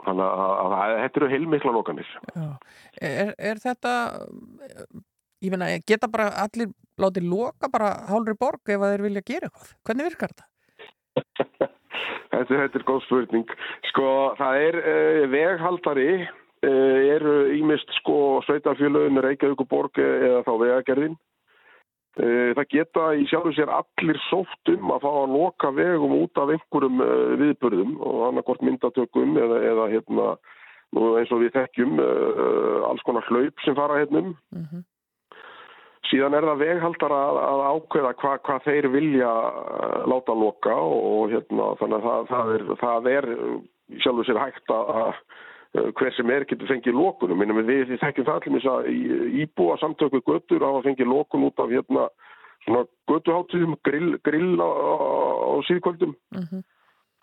Þannig að, að, þetta eru heilmikla lokanir. Er, er þetta ég finna, geta bara allir látið loka bara hálfri borg ef þeir vilja gera eitthvað. Hvernig virkar þetta? þetta, þetta er góð spurning. Sko, það er uh, veghaldari uh, eru ímist sko sveitafélögin Reykjavík borg eða þá vegagerðin. Uh, það geta í sjálfu sér allir sótt um að fá að loka vegum út af einhverjum viðbörðum og annarkort myndatökum eða, eða hérna, eins og við þekkjum alls konar hlaup sem fara hennum. -hmm. Mhm. Síðan er það veghaldar að, að ákveða hvað hva þeir vilja láta loka og hérna þannig að það, það er, það er sjálfur sér hægt að, hver sem er getur fengið lókunum. Við, við þekkjum það allir misa íbúa samtöku göttur að fengið lókun út af hérna svona göttuháttíðum, grill, grill á, á síðkvöldum. Mhm. -huh.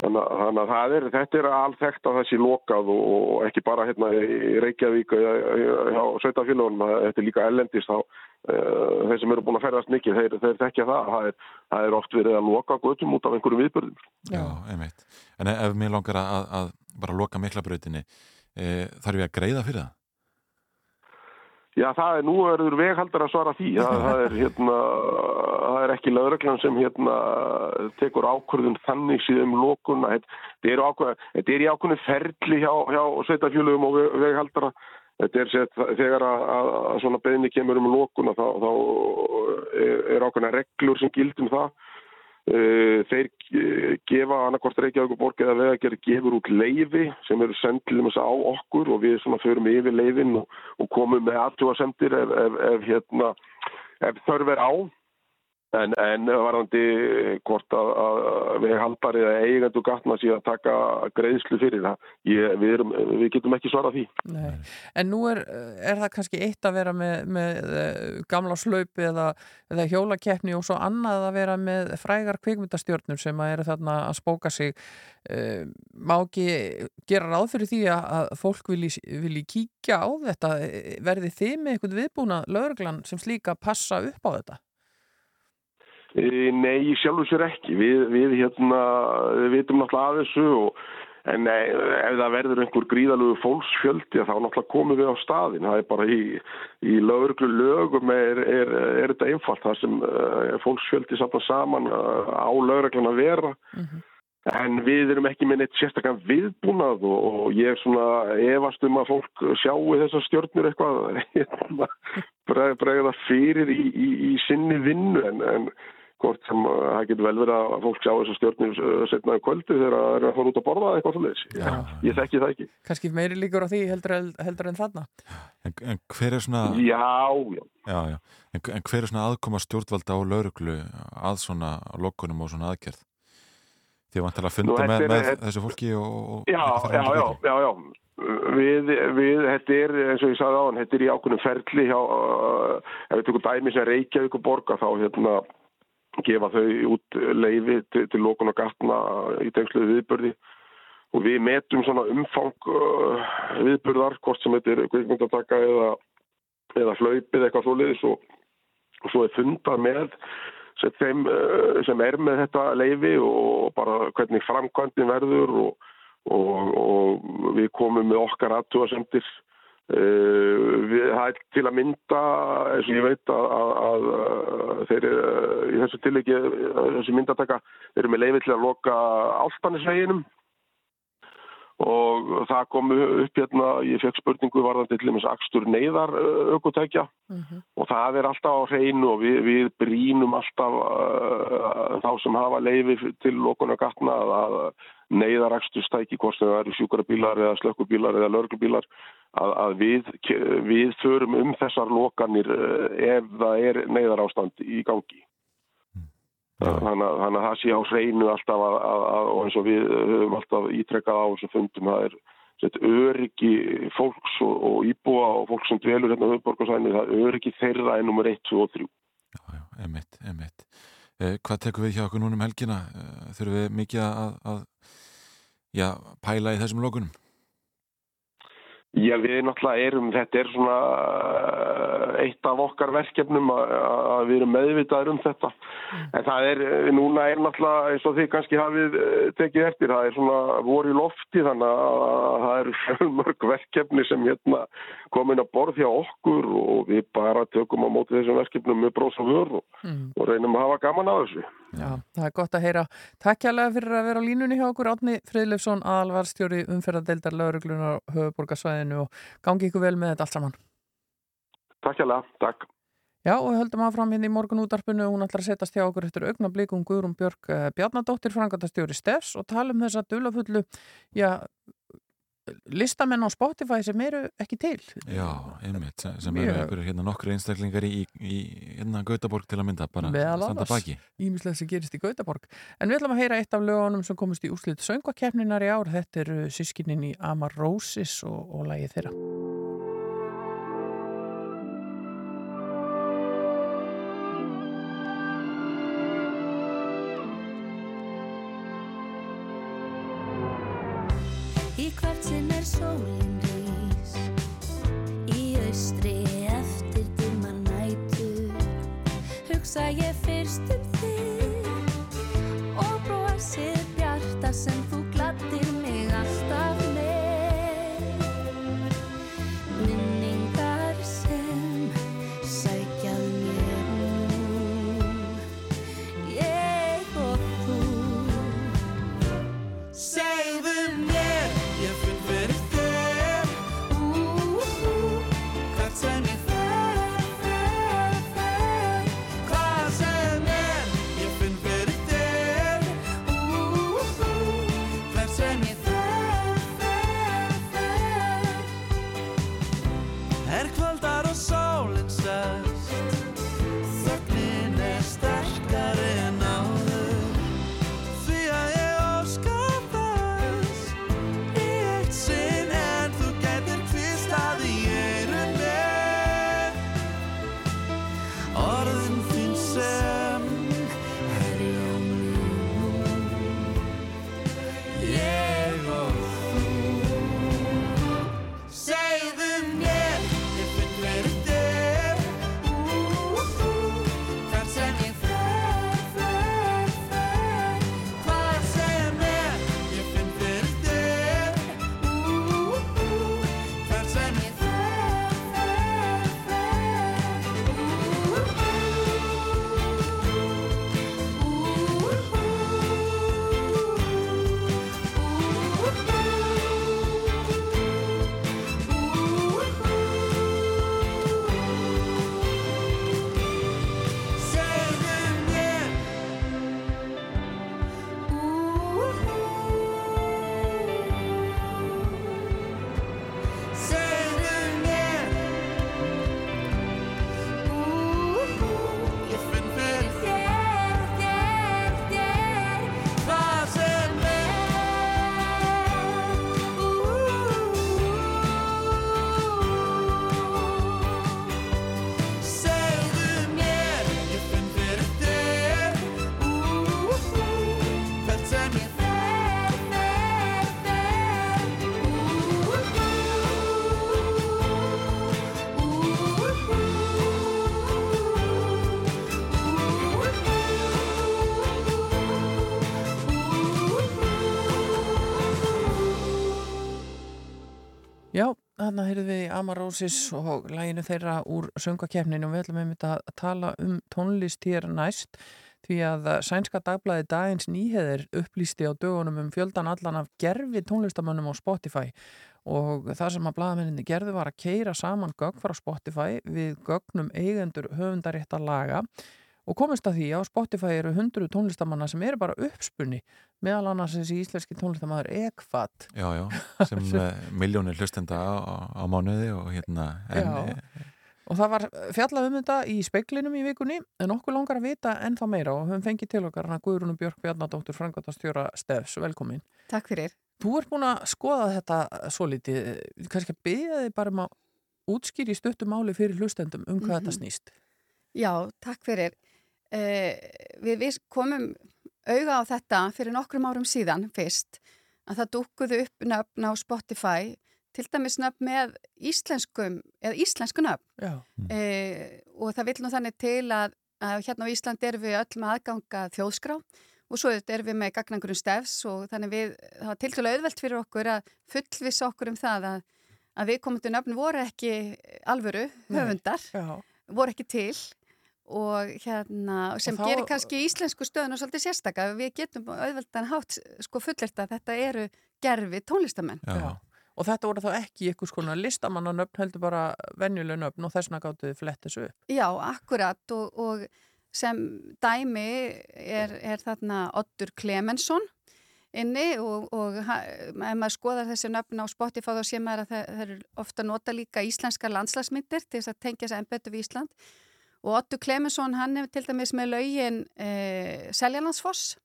Þannig, þannig að það er, þetta er alþekkt að þessi lokað og ekki bara hérna í Reykjavík á Sveitafélagunum, þetta er líka ellendist þá uh, þeir sem eru búin að ferðast mikið, þeir, þeir tekja það, það er, það er oft verið að loka göttum út af einhverjum viðbörðum. Já, einmitt. En ef mér langar að, að bara loka miklabrautinni, e, þarf ég að greiða fyrir það? Já, það er, nú erður veghaldar að svara því. Það, það, er, hérna, það er ekki lauröklann sem hérna, tekur ákvörðun þannig síðan um lókunna. Þetta er, þetta er í ákvörðinu ferli hjá, hjá sveitafjölugum og veghaldara. Þetta er sett þegar að, að svona beðni kemur um lókunna þá, þá er, er ákvörðina reglur sem gildum það. Eh, þeir eh, gefa annarkort Reykjavík og Borg eða vegagerð gefur út leiði sem eru sendið á okkur og við förum yfir leiðin og, og komum með aðtjóða sendir ef, ef, ef, hérna, ef þörf er á En, en varðandi hvort að, að við haldari eða eigendu gatna síðan taka greiðslu fyrir það, ég, við, erum, við getum ekki svarað því. Nei. En nú er, er það kannski eitt að vera með, með gamla slaupi eða, eða hjólakeppni og svo annað að vera með frægar kvikmyndastjórnum sem að eru þarna að spóka sig. Uh, má ekki gera ráð fyrir því að fólk vilji, vilji kíkja á þetta? Verði þið með eitthvað viðbúna lögurglan sem slíka passa upp á þetta? Nei, sjálfur sér ekki. Við, við hérna, við vitum náttúrulega að þessu og en nei, ef það verður einhver gríðalögu fólksfjöldi þá náttúrulega komum við á staðin. Það er bara í, í lögurglu lögum er, er, er þetta einfalt. Það sem uh, fólksfjöldi sapna saman á lögurgluna vera. Mm -hmm. En við erum ekki með neitt sérstaklega viðbúnað og, og ég er svona efast um að fólk sjáu þessar stjórnur eitthvað bregða fyrir í, í, í sinni vinnu en, en hvort sem uh, það getur vel verið að fólk sjá þessar stjórnir uh, setna um kvöldi þegar það er að fara út að borða eitthvað svolítið. Ég þekki það ekki. Kannski meiri líkur á því heldur, heldur en þarna. En, en hver er svona... Já, já. já, já. En, en hver er svona aðkoma stjórnvalda á lauruglu að svona lokunum og svona aðgerð? Því að vantala að funda Nú, með, með er, þessu fólki og... Já, já, já, já, já. Við, við, þetta er, eins og ég sagði á hann, þetta er í ákveðnum ferli hjá, uh, ef við tökum dæmi sem Reykjavík og Borga þá hérna gefa þau út leiði til, til lókun og gatna í tengsluði viðbörði og við metum svona umfang uh, viðbörðar, hvort sem þetta er kvikmyndataka eða, eða hlaupið eitthvað svo leiðis og, og svo er fundað með sem, þeim, uh, sem er með þetta leiði og bara hvernig framkvæmdin verður og, og, og við komum með okkar aðtúasendir það er til að mynda eins og ég veit að, að, að þeir eru í þessu tillegi þessu myndataka, þeir eru með leiði til að loka áltanisveginum og það kom upp hérna, ég fekk spurningu varðan til dæmis axtur neyðar aukotækja mhm. -huh. og það er alltaf á hreinu og við, við brínum alltaf uh, þá sem hafa leiði til lokuna gatna að neyðaraxtustæki, hvort sem það eru sjúkarabílar eða slökkubílar eða lörglubílar að, að við, við förum um þessar lokanir ef það er neyðar ástand í gangi. Þannig að, að það sé á hreinu alltaf að, að, og eins og við höfum alltaf ítrekkað á þessu fundum það er öryggi fólks og, og íbúa og fólk sem dvelur hérna höfðborgarsæni það er öryggi þeirra en nummer 1, 2 og 3. Já, já, emitt, emitt. Eh, hvað tekum við hjá okkur núna um helgina? Eh, þurfum við mikið að, að já, pæla í þessum lókunum? Já, við náttúrulega erum, þetta er svona eh, eitt af okkar verkefnum að, við erum meðvitaður um þetta. Mm. En það er, núna er náttúrulega eins og þið kannski hafið eh, tekið eftir, það er svona voru í lofti þannig að það eru sjálfmörg verkefni sem hérna komin að borð hjá okkur og við bara tökum á móti þessum verkefnum með bróðs og vör og, mm. og reynum að hafa gaman að þessu. Já, það er gott að heyra. Takk hjálpa fyrir að vera á línunni hjá okkur Átni Friðleifsson, aðalvarstjóri umferðadeildar lauruglunar höfuborgarsvæðinu og gangi ykkur vel með þetta allt saman. Takk hjálpa, takk. Já, og höldum aðfram hérna í morgun útarpinu hún ætlar að setjast hjá okkur eftir augnablíkum Guðrún Björg eh, Bjarnadóttir, frangandastjóri Stefs og tala um þessa dulafullu, já, listamenn á Spotify sem eru ekki til. Já, einmitt, sem eru hérna nokkru einstaklingar í, í hérna Gautaborg til að mynda, bara standa baki. Ímislega sem gerist í Gautaborg En við ætlum að heyra eitt af lögunum sem komist í úslit söngvakefninar í ár, þetta eru sískinin í Amar Roses og, og lagið þeirra þannig heyrðum við Amarósis og læginu þeirra úr söngakefninu og við ætlum einmitt að tala um tónlist hér næst því að Sænska dagblæði dagins nýheðir upplýsti á dögunum um fjöldan allan af gerfi tónlistamönnum á Spotify. Og það sem að blæðamenninni gerði var að keira saman gögn frá Spotify við gögnum eigendur höfundarétta laga og komist að því á Spotify eru hundru tónlistamanna sem eru bara uppspunni meðal annars þessi íslenski tónlistamæður Ekvat Já, já, sem miljónir hlustenda á, á, mánuði og hérna en, já. og það var fjallað um þetta í speiklinum í vikunni en okkur langar að vita ennþá meira og höfum fengið til okkar hana Guðrúnum Björk Bjarnadóttur Frangatastjóra Stefs, velkomin. Takk fyrir. Þú ert búin að skoða þetta svo litið, kannski að byggja þig bara um að útskýri stuttumáli fyrir hlustendum um hvað mm -hmm. þetta snýst. Já, takk fyrir. eh, við, við komum auga á þetta fyrir nokkrum árum síðan fyrst að það dúkuðu upp nöfn á Spotify til dæmis nöfn með íslenskum eða íslensku nöfn. Eh, og það vil nú þannig til að, að hérna á Ísland erum við öll með aðganga þjóðskrá og svo erum við með gagnangurum stefs og þannig við, það var til dælu auðvelt fyrir okkur að fullvisa okkur um það að, að við komundu nöfn voru ekki alvöru höfundar, Nei, voru ekki til og hérna sem þá... gerir kannski íslensku stöðun og svolítið sérstakka við getum auðveldan hátt sko fullirt að þetta eru gerfi tónlistamenn. Já. og þetta voru þá ekki ykkur skona listamannanöfn heldur bara venjuleg nöfn og þessna gáttuði flettis upp. Já, akkurat. Og, og sem dæmi er, er þarna Ottur Klemensson inni og, og ef maður skoðar þessi nöfn á Spotify þá sé maður að það, það er ofta nota líka íslenska landslagsmyndir til þess að tengja þess að ennbötu við Ísland Og Otto Klemensson, hann hefur til dæmis með laugin eh, Seljalandsfoss,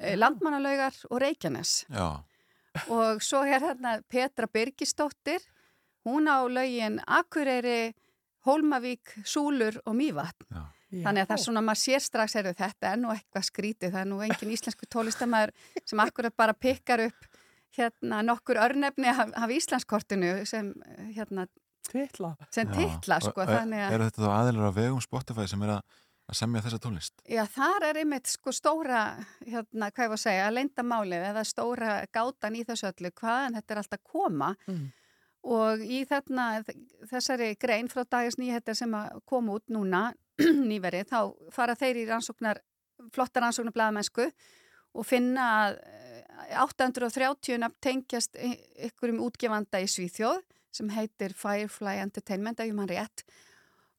eh, Landmannalaugar og Reykjanes. Já. Og svo er hérna Petra Birgistóttir, hún á laugin Akureyri, Hólmavík, Súlur og Mývatn. Já. Þannig að það er svona, maður sér strax, er þetta er nú eitthvað skrítið, það er nú engin íslensku tólistamæður sem akkurat bara pikkar upp hérna nokkur örnefni af, af Íslandskortinu sem hérna titla sem titla sko að... Er þetta þá aðeinar á vegum Spotify sem er að, að semja þessa tónlist? Já, þar er einmitt sko stóra hérna, hvað ég var að segja, að leinda málið eða stóra gátan í þessu öllu hvaðan þetta er alltaf að koma mm. og í þarna þessari grein frá dagins nýhettar sem að koma út núna nýverið, þá fara þeir í rannsóknar flottar rannsóknar blæðamennsku og finna að 830 nafn tengjast ykkurum útgefanda í Svíþjóð sem heitir Firefly Entertainment ef ég mann rétt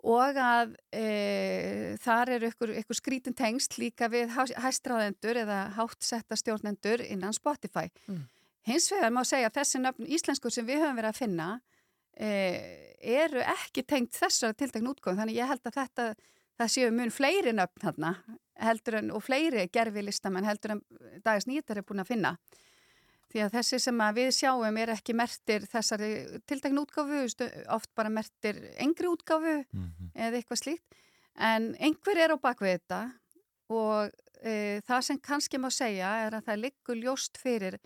og að e, þar eru ykkur, ykkur skrítin tengst líka við hæstráðendur eða háttsetta stjórnendur innan Spotify. Mm. Hins vegar má segja að þessi nöfn íslenskur sem við höfum verið að finna e, eru ekki tengt þessar tiltakn útgóðum þannig ég held að þetta, það séu mun fleiri nöfn þarna heldur en og fleiri gerfi listamenn heldur en dagis nýttar er búin að finna. Því að þessi sem að við sjáum er ekki mertir þessari tiltakna útgáfu, oft bara mertir engri útgáfu mm -hmm. eða eitthvað slíkt. En einhver er á bakvið þetta og e, það sem kannski má segja er að það liggur ljóst fyrir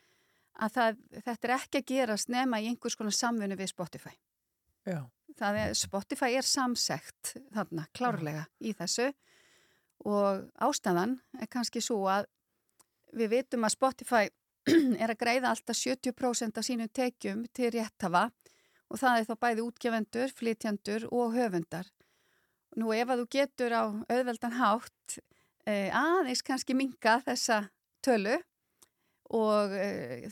að það, þetta er ekki að gerast nema í einhvers konar samfunni við Spotify. Já. Það er, Spotify er samsegt þarna, klárlega Já. í þessu og ástæðan er kannski svo að við vitum að Spotify er að greiða alltaf 70% af sínum tekjum til réttafa og það er þá bæði útgefendur, flytjandur og höfundar. Nú ef að þú getur á auðveldan hátt eh, aðeins kannski minga þessa tölu og eh,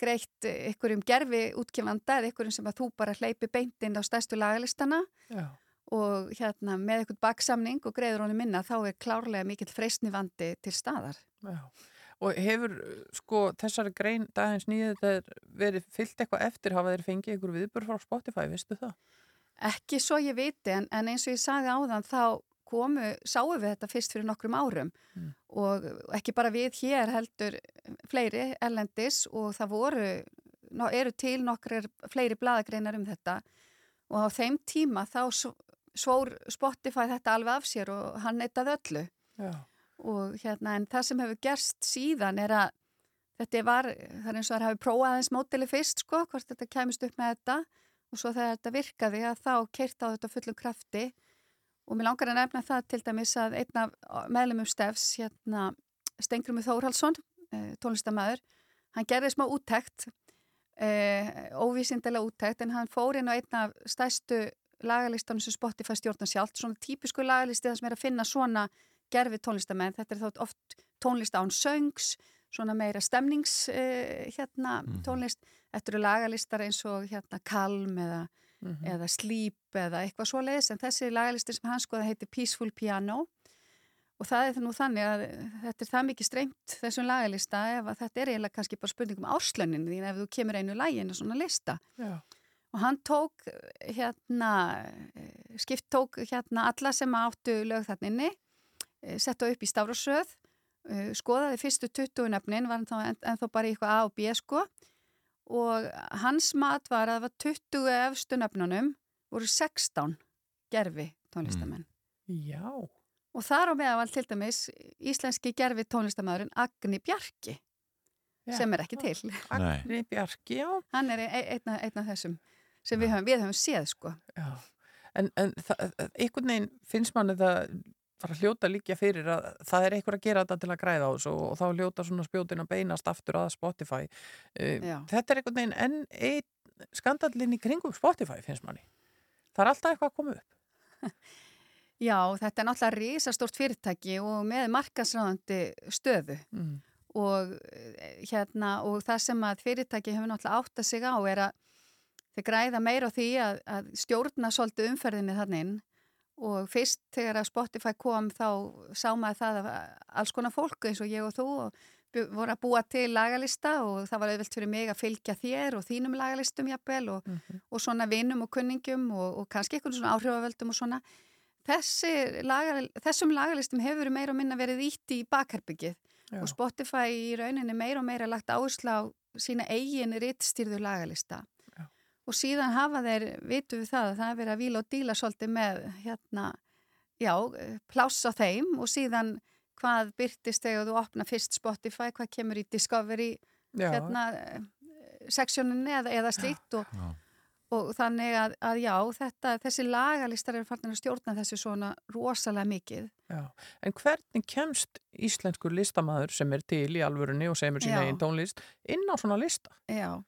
greitt ykkurum gerfi útgefanda eða ykkurum sem að þú bara hleypi beintinn á stærstu lagalistana Já. og hérna með ykkur baksamning og greiður honum minna þá er klárlega mikill freysni vandi til staðar. Já. Og hefur sko þessari grein dagins nýðið verið fyllt eitthvað eftir hafa þeir fengið ykkur viðbur frá Spotify, vistu það? Ekki svo ég viti en, en eins og ég sagði áðan þá komu, sáum við þetta fyrst fyrir nokkrum árum mm. og ekki bara við hér heldur fleiri ellendis og það voru, eru til nokkrir fleiri bladagreinar um þetta og á þeim tíma þá svór Spotify þetta alveg af sér og hann neytaði öllu. Já og hérna en það sem hefur gerst síðan er að þetta var, það er eins og það hafi prófað eins mótili fyrst sko, hvort þetta kemist upp með þetta. Og svo þegar þetta virkaði að þá keirt á þetta fullum krafti. Og mér langar að nefna það til dæmis að einna meðlumum stefs hérna Stengrumi Þórhalsson, eh, tónlistamæður hann gerði smá úttekt eh, óvísindilega úttækt en hann fór inn á einn af stæstu lagalistanum sem Spotify stjórnar sjálft, svona típisku lagalisti það sem er að finna svona gerfi tónlistamenn, þetta er þátt oft tónlist án söngs, svona meira stemnings uh, hérna mm. tónlist, þetta eru lagalistar eins og hérna Kalm eða, mm -hmm. eða Sleep eða eitthvað svo leiðis en þessi lagalistir sem hann skoða heiti Peaceful Piano og það er það nú þannig að þetta er það mikið strengt þessum lagalista ef þetta er eiginlega kannski bara spurning um áslönin því ef þú kemur einu lægin og svona lista Já. og hann tók hérna skipt tók hérna alla sem áttu lög þarna inni Eh, setta upp í Stárasöð, eh, skoðaði fyrstu 20 nefnin, var hann en, en þá bara eitthvað A og B sko og hans mat var að það var 20 efstu nefnunum voru 16 gerfi tónlistamenn. Mm. Já. Og þar á meðal til dæmis íslenski gerfi tónlistamæðurinn Agni Bjarki já. sem er ekki til. Agni Bjarki, já. Hann er einn af, þessum sem við höfum, við höfum séð sko. Já. En, en það, einhvern veginn finnst mann þetta fara að hljóta líka fyrir að það er einhver að gera þetta til að græða á þessu og þá hljóta svona spjótin að beinast aftur að Spotify. Uh, þetta er einhvern veginn enn einn skandallin í kringum Spotify finnst manni. Það er alltaf eitthvað að koma upp. Já, þetta er náttúrulega risastórt fyrirtæki og með markasræðandi stöðu. Mm. og, hérna, og það sem að fyrirtæki hefur náttúrulega átt að sig á er að þeir græða meira á því að, að stjórna svolítið umferðinni þannig og fyrst þegar að Spotify kom þá sá maður það að alls konar fólk eins og ég og þú og voru að búa til lagalista og það var auðvilt fyrir mig að fylgja þér og þínum lagalistum jafnvel og, mm -hmm. og svona vinnum og kunningum og, og kannski einhvern svona áhrifavöldum og svona. Þessi, lagal, þessum lagalistum hefur verið meira og minna verið ítt í bakherbyggið og Spotify í rauninni meira og meira lagt áherslu á sína eigin rittstýrðu lagalista og síðan hafa þeir, vitum við það að það er verið að vila og díla svolítið með hérna, já, pláss á þeim og síðan hvað byrtist þegar þú opna fyrst Spotify, hvað kemur í Discovery já. hérna seksjóninni eða, eða slíkt og, og þannig að, að já, þetta, þessi lagalistar eru farin að stjórna þessu svona rosalega mikið. Já, en hvernig kemst íslenskur listamæður sem er til í alvörunni og semur sína einn tónlist inn á svona lista? Já,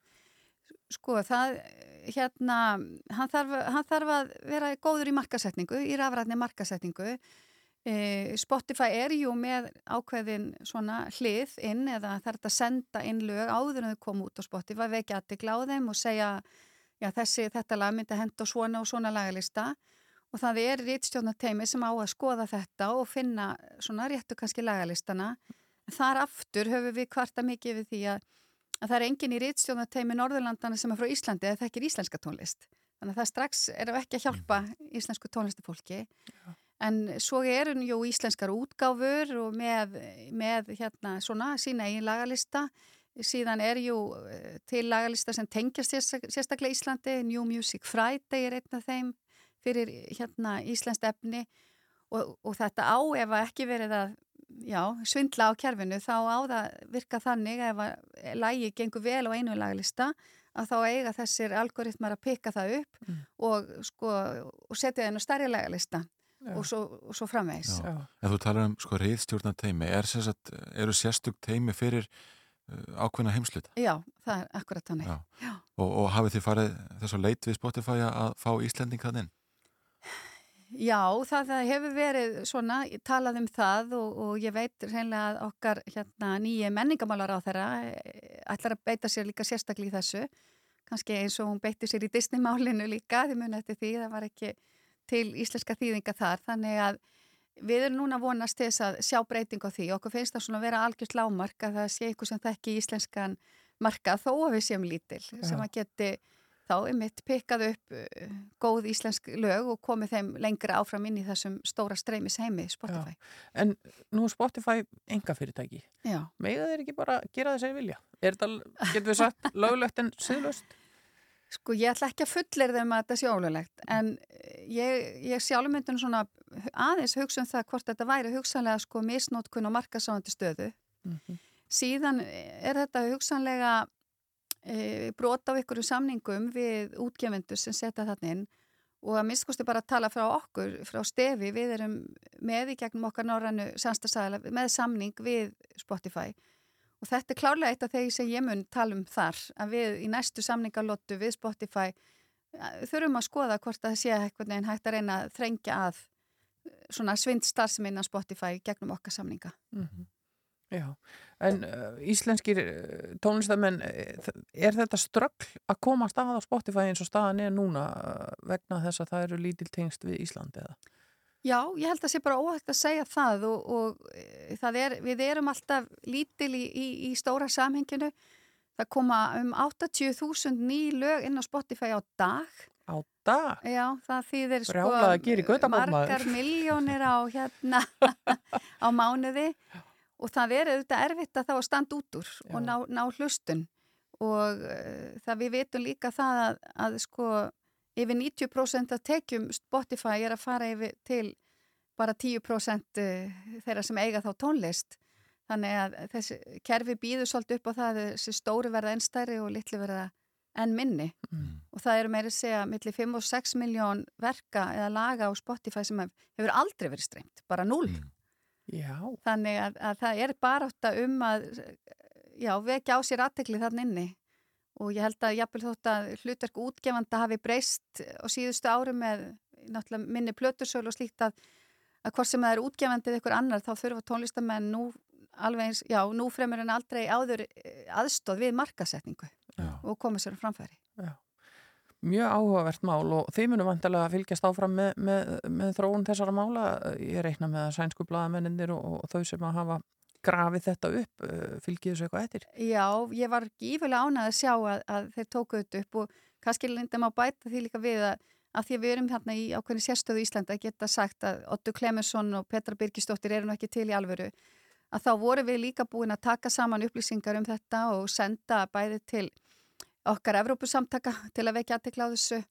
sko það hérna, hann þarf, hann þarf að vera góður í markasetningu, í rafrætni markasetningu. E, Spotify er jú með ákveðin svona hlið inn eða er að senda inn lög áður en þau koma út á Spotify, vekja aðtikla á þeim og segja já þessi, þetta lag myndi að henda svona og svona lagalista og það er rítstjónateimi sem á að skoða þetta og finna svona réttu kannski lagalistana. Þar aftur höfum við kvarta mikið við því að að það er engin í rítstjónateimi Norðurlandana sem er frá Íslandi eða þekkir íslenska tónlist. Þannig að það strax er ekki að hjálpa mm. íslensku tónlistafólki. Já. En svo eru jú íslenskar útgáfur og með, með hérna svona sína eigin lagalista. Síðan er jú eh, til lagalista sem tengjast sérstaklega Íslandi. New Music Friday er einn af þeim fyrir hérna íslenskt efni og, og þetta á ef að ekki verið að já, svindla á kerfinu þá á það virka þannig ef að lægi gengur vel á einu laglista að þá eiga þessir algoritmar að pikka það upp mm. og, sko, og setja það inn á stærri laglista og svo, og svo framvegs. En þú talar um sko reyðstjórna teimi, er sérst, eru sérstug teimi fyrir uh, ákveðna heimslut? Já, það er akkurat þannig. Já. Já. Og, og hafið þið farið þess að leit við Spotify að fá Íslending það inn? Já, það, það hefur verið svona, talað um það og, og ég veit reynilega að okkar hérna, nýje menningamálar á þeirra eh, ætlar að beita sér líka sérstaklega í þessu, kannski eins og hún beitti sér í Disney-málinu líka, því muni eftir því, það var ekki til íslenska þýðinga þar, þannig að við erum núna vonast til þess að sjá breyting á því, okkur finnst það svona að vera algjörst lámark að það sé eitthvað sem þekki íslenskan marka þó að við séum lítil, sem að geti þá er mitt pikkað upp uh, góð íslensk lög og komið þeim lengra áfram inn í þessum stóra streymis heimi Spotify. Já. En nú er Spotify enga fyrirtæki. Megða þeir ekki bara gera þess að vilja? Er þetta, getur við sagt, löglegt en siðlust? Sko ég ætla ekki að fullir þeim að þetta sé ólöglegt en ég, ég sjálf myndin svona aðeins hugsa um það hvort þetta væri hugsanlega sko misnótkun og markasáðandi stöðu. Mm -hmm. Síðan er þetta hugsanlega e, brota á ykkur samningum við útgefendur sem setja þarna inn og að miskusti bara að tala frá okkur, frá stefi, við erum með í gegnum okkar norrannu samstagsæðala með samning við Spotify og þetta er klárlega eitt af þegar sem ég mun tala um þar að við í næstu samningalottu við Spotify þurfum að skoða hvort það sé eitthvað neginn hægt að reyna að þrengja að svona svind starfseminna Spotify gegnum okkar samninga. Mm -hmm. Já, en uh, íslenskir uh, tónlistamenn, uh, er þetta ströggl að komast að á Spotify eins og staðan er núna uh, vegna þess að það eru lítil tengst við Íslandi eða? Já, ég held að það sé bara óhægt að segja það og, og það er, við erum alltaf lítil í, í, í stóra samhenginu. Það koma um 80.000 ný lög inn á Spotify á dag á dag? Já, það þýðir sko margar miljónir á hérna á mánuði og það er auðvitað erfitt að þá að standa út úr Já. og ná, ná hlustun og uh, það við veitum líka það að, að sko yfir 90% af tekjum Spotify er að fara yfir til bara 10% þeirra sem eiga þá tónlist þannig að þessi kerfi býður svolítið upp á það að þessi stóri verða ennstæri og litli verða enn minni mm. og það eru meiri að segja millir 5 og 6 miljón verka eða laga á Spotify sem hefur aldrei verið strengt, bara 0 mm. Þannig að, að það er bara átta um að já, vekja á sér aðtekli þann inni og ég held að jápil þótt að hlutverk útgefanda hafi breyst á síðustu ári með minni plötursölu og slíkt að, að hvort sem það er útgefandið ykkur annar þá þurfa tónlistamenn nú alveg eins, já, nú fremur en aldrei áður eh, aðstóð við markasetningu Já. og koma sér á framfæri. Já. Mjög áhugavert mál og þeim munum vantilega að fylgjast áfram með, með, með þróun þessara mála. Ég reikna með að sænsku bladamenninir og, og þau sem að hafa grafið þetta upp, eh, fylgjið þessu eitthvað eftir? Já, ég var gífulega ánað að sjá að, að þeir tóku þetta upp og kannski lindum að bæta því líka við að, að því að við erum hérna í ákveðin sérstöðu Íslanda að geta sagt að Otto Klemensson og Petra Birgisdóttir eru nú ekki til í alvöru að þá voru við líka búin að taka saman upplýsingar um þetta og senda bæði til okkar Evrópusamtaka til að vekja aðtekla á þessu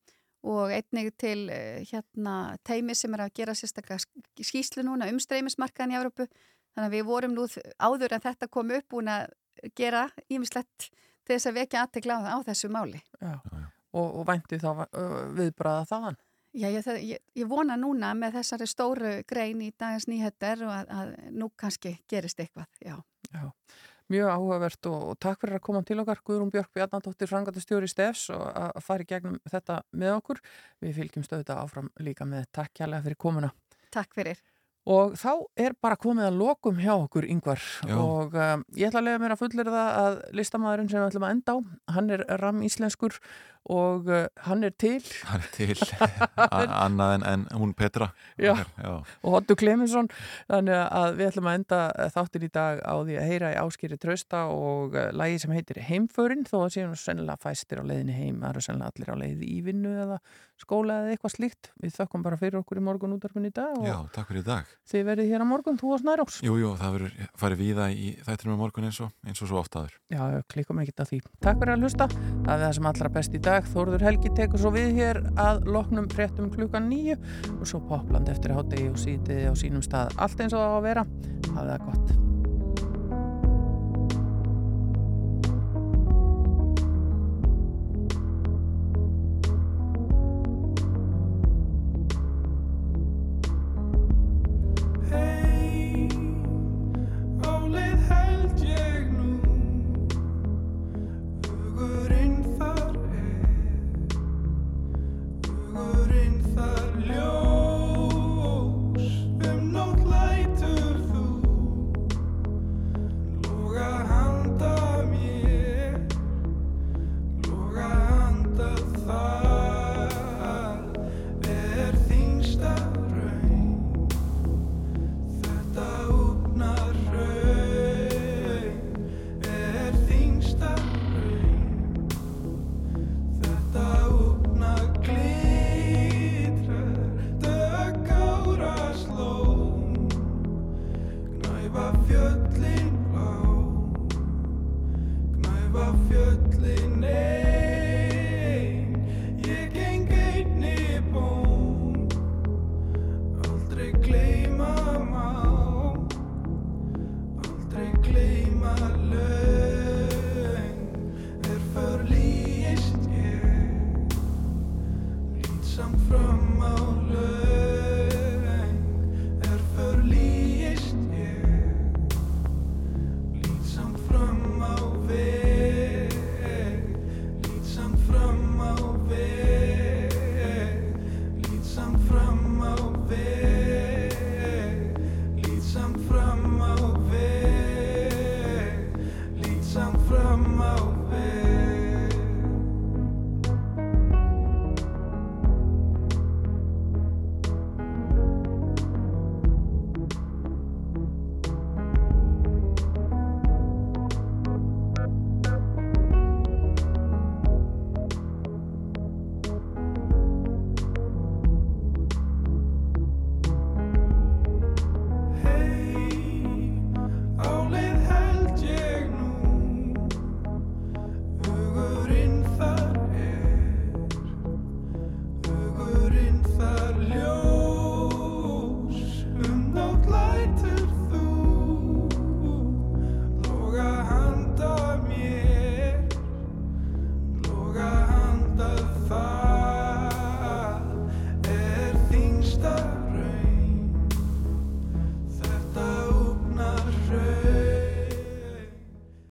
og einnig til eh, hérna, teimi sem er að gera sérstaklega skýslu núna um streymismarkaðin í Evrópu. Þannig að við vorum nú áður en þetta kom upp búin að gera ímislegt til þess að vekja aðtekla á, á þessu máli. Já, og, og væntu þá viðbraða þaðan? Já, ég, ég, ég vona núna með þessari stóru grein í dagins nýhettar og að, að nú kannski gerist eitthvað, já. Já, mjög áhugavert og, og takk fyrir að koma til okkar Guðrún Björk Bjarnadóttir, frangatastjóri Stefs og að fara í gegnum þetta með okkur. Við fylgjum stöðuða áfram líka með takk kjærlega fyrir komuna. Takk fyrir. Og þá er bara komið að lokum hjá okkur yngvar og um, ég ætla að lega mér að fullera það að listamæðurinn sem við ætlum að enda á, hann er ram íslenskur og uh, hann er til. Hann er til, annað en, en hún Petra. Já. Já. og Hottu Klemensson þannig að við ætlum að enda þáttir í dag á því að heyra í áskýri trösta og uh, lægi sem heitir Heimförin. Þó að séum sennilega fæstir á leiðinni heim það eru sennilega allir á leiði í vinnu eða skóla eða eitthvað slíkt. Við þökkum bara fyrir okkur í morgun útarfinn í dag Já, takk fyrir í dag. Þið verðið hér á morgun, þú og Snæróks Jújú, það verður farið víða í þættinum á morgun eins og, eins og svo dag Þóruður Helgi tekur svo við hér að loknum fréttum klukkan nýju og svo popland eftir hátegi og sítið á sínum stað allt eins og það á að vera. Hafið það gott.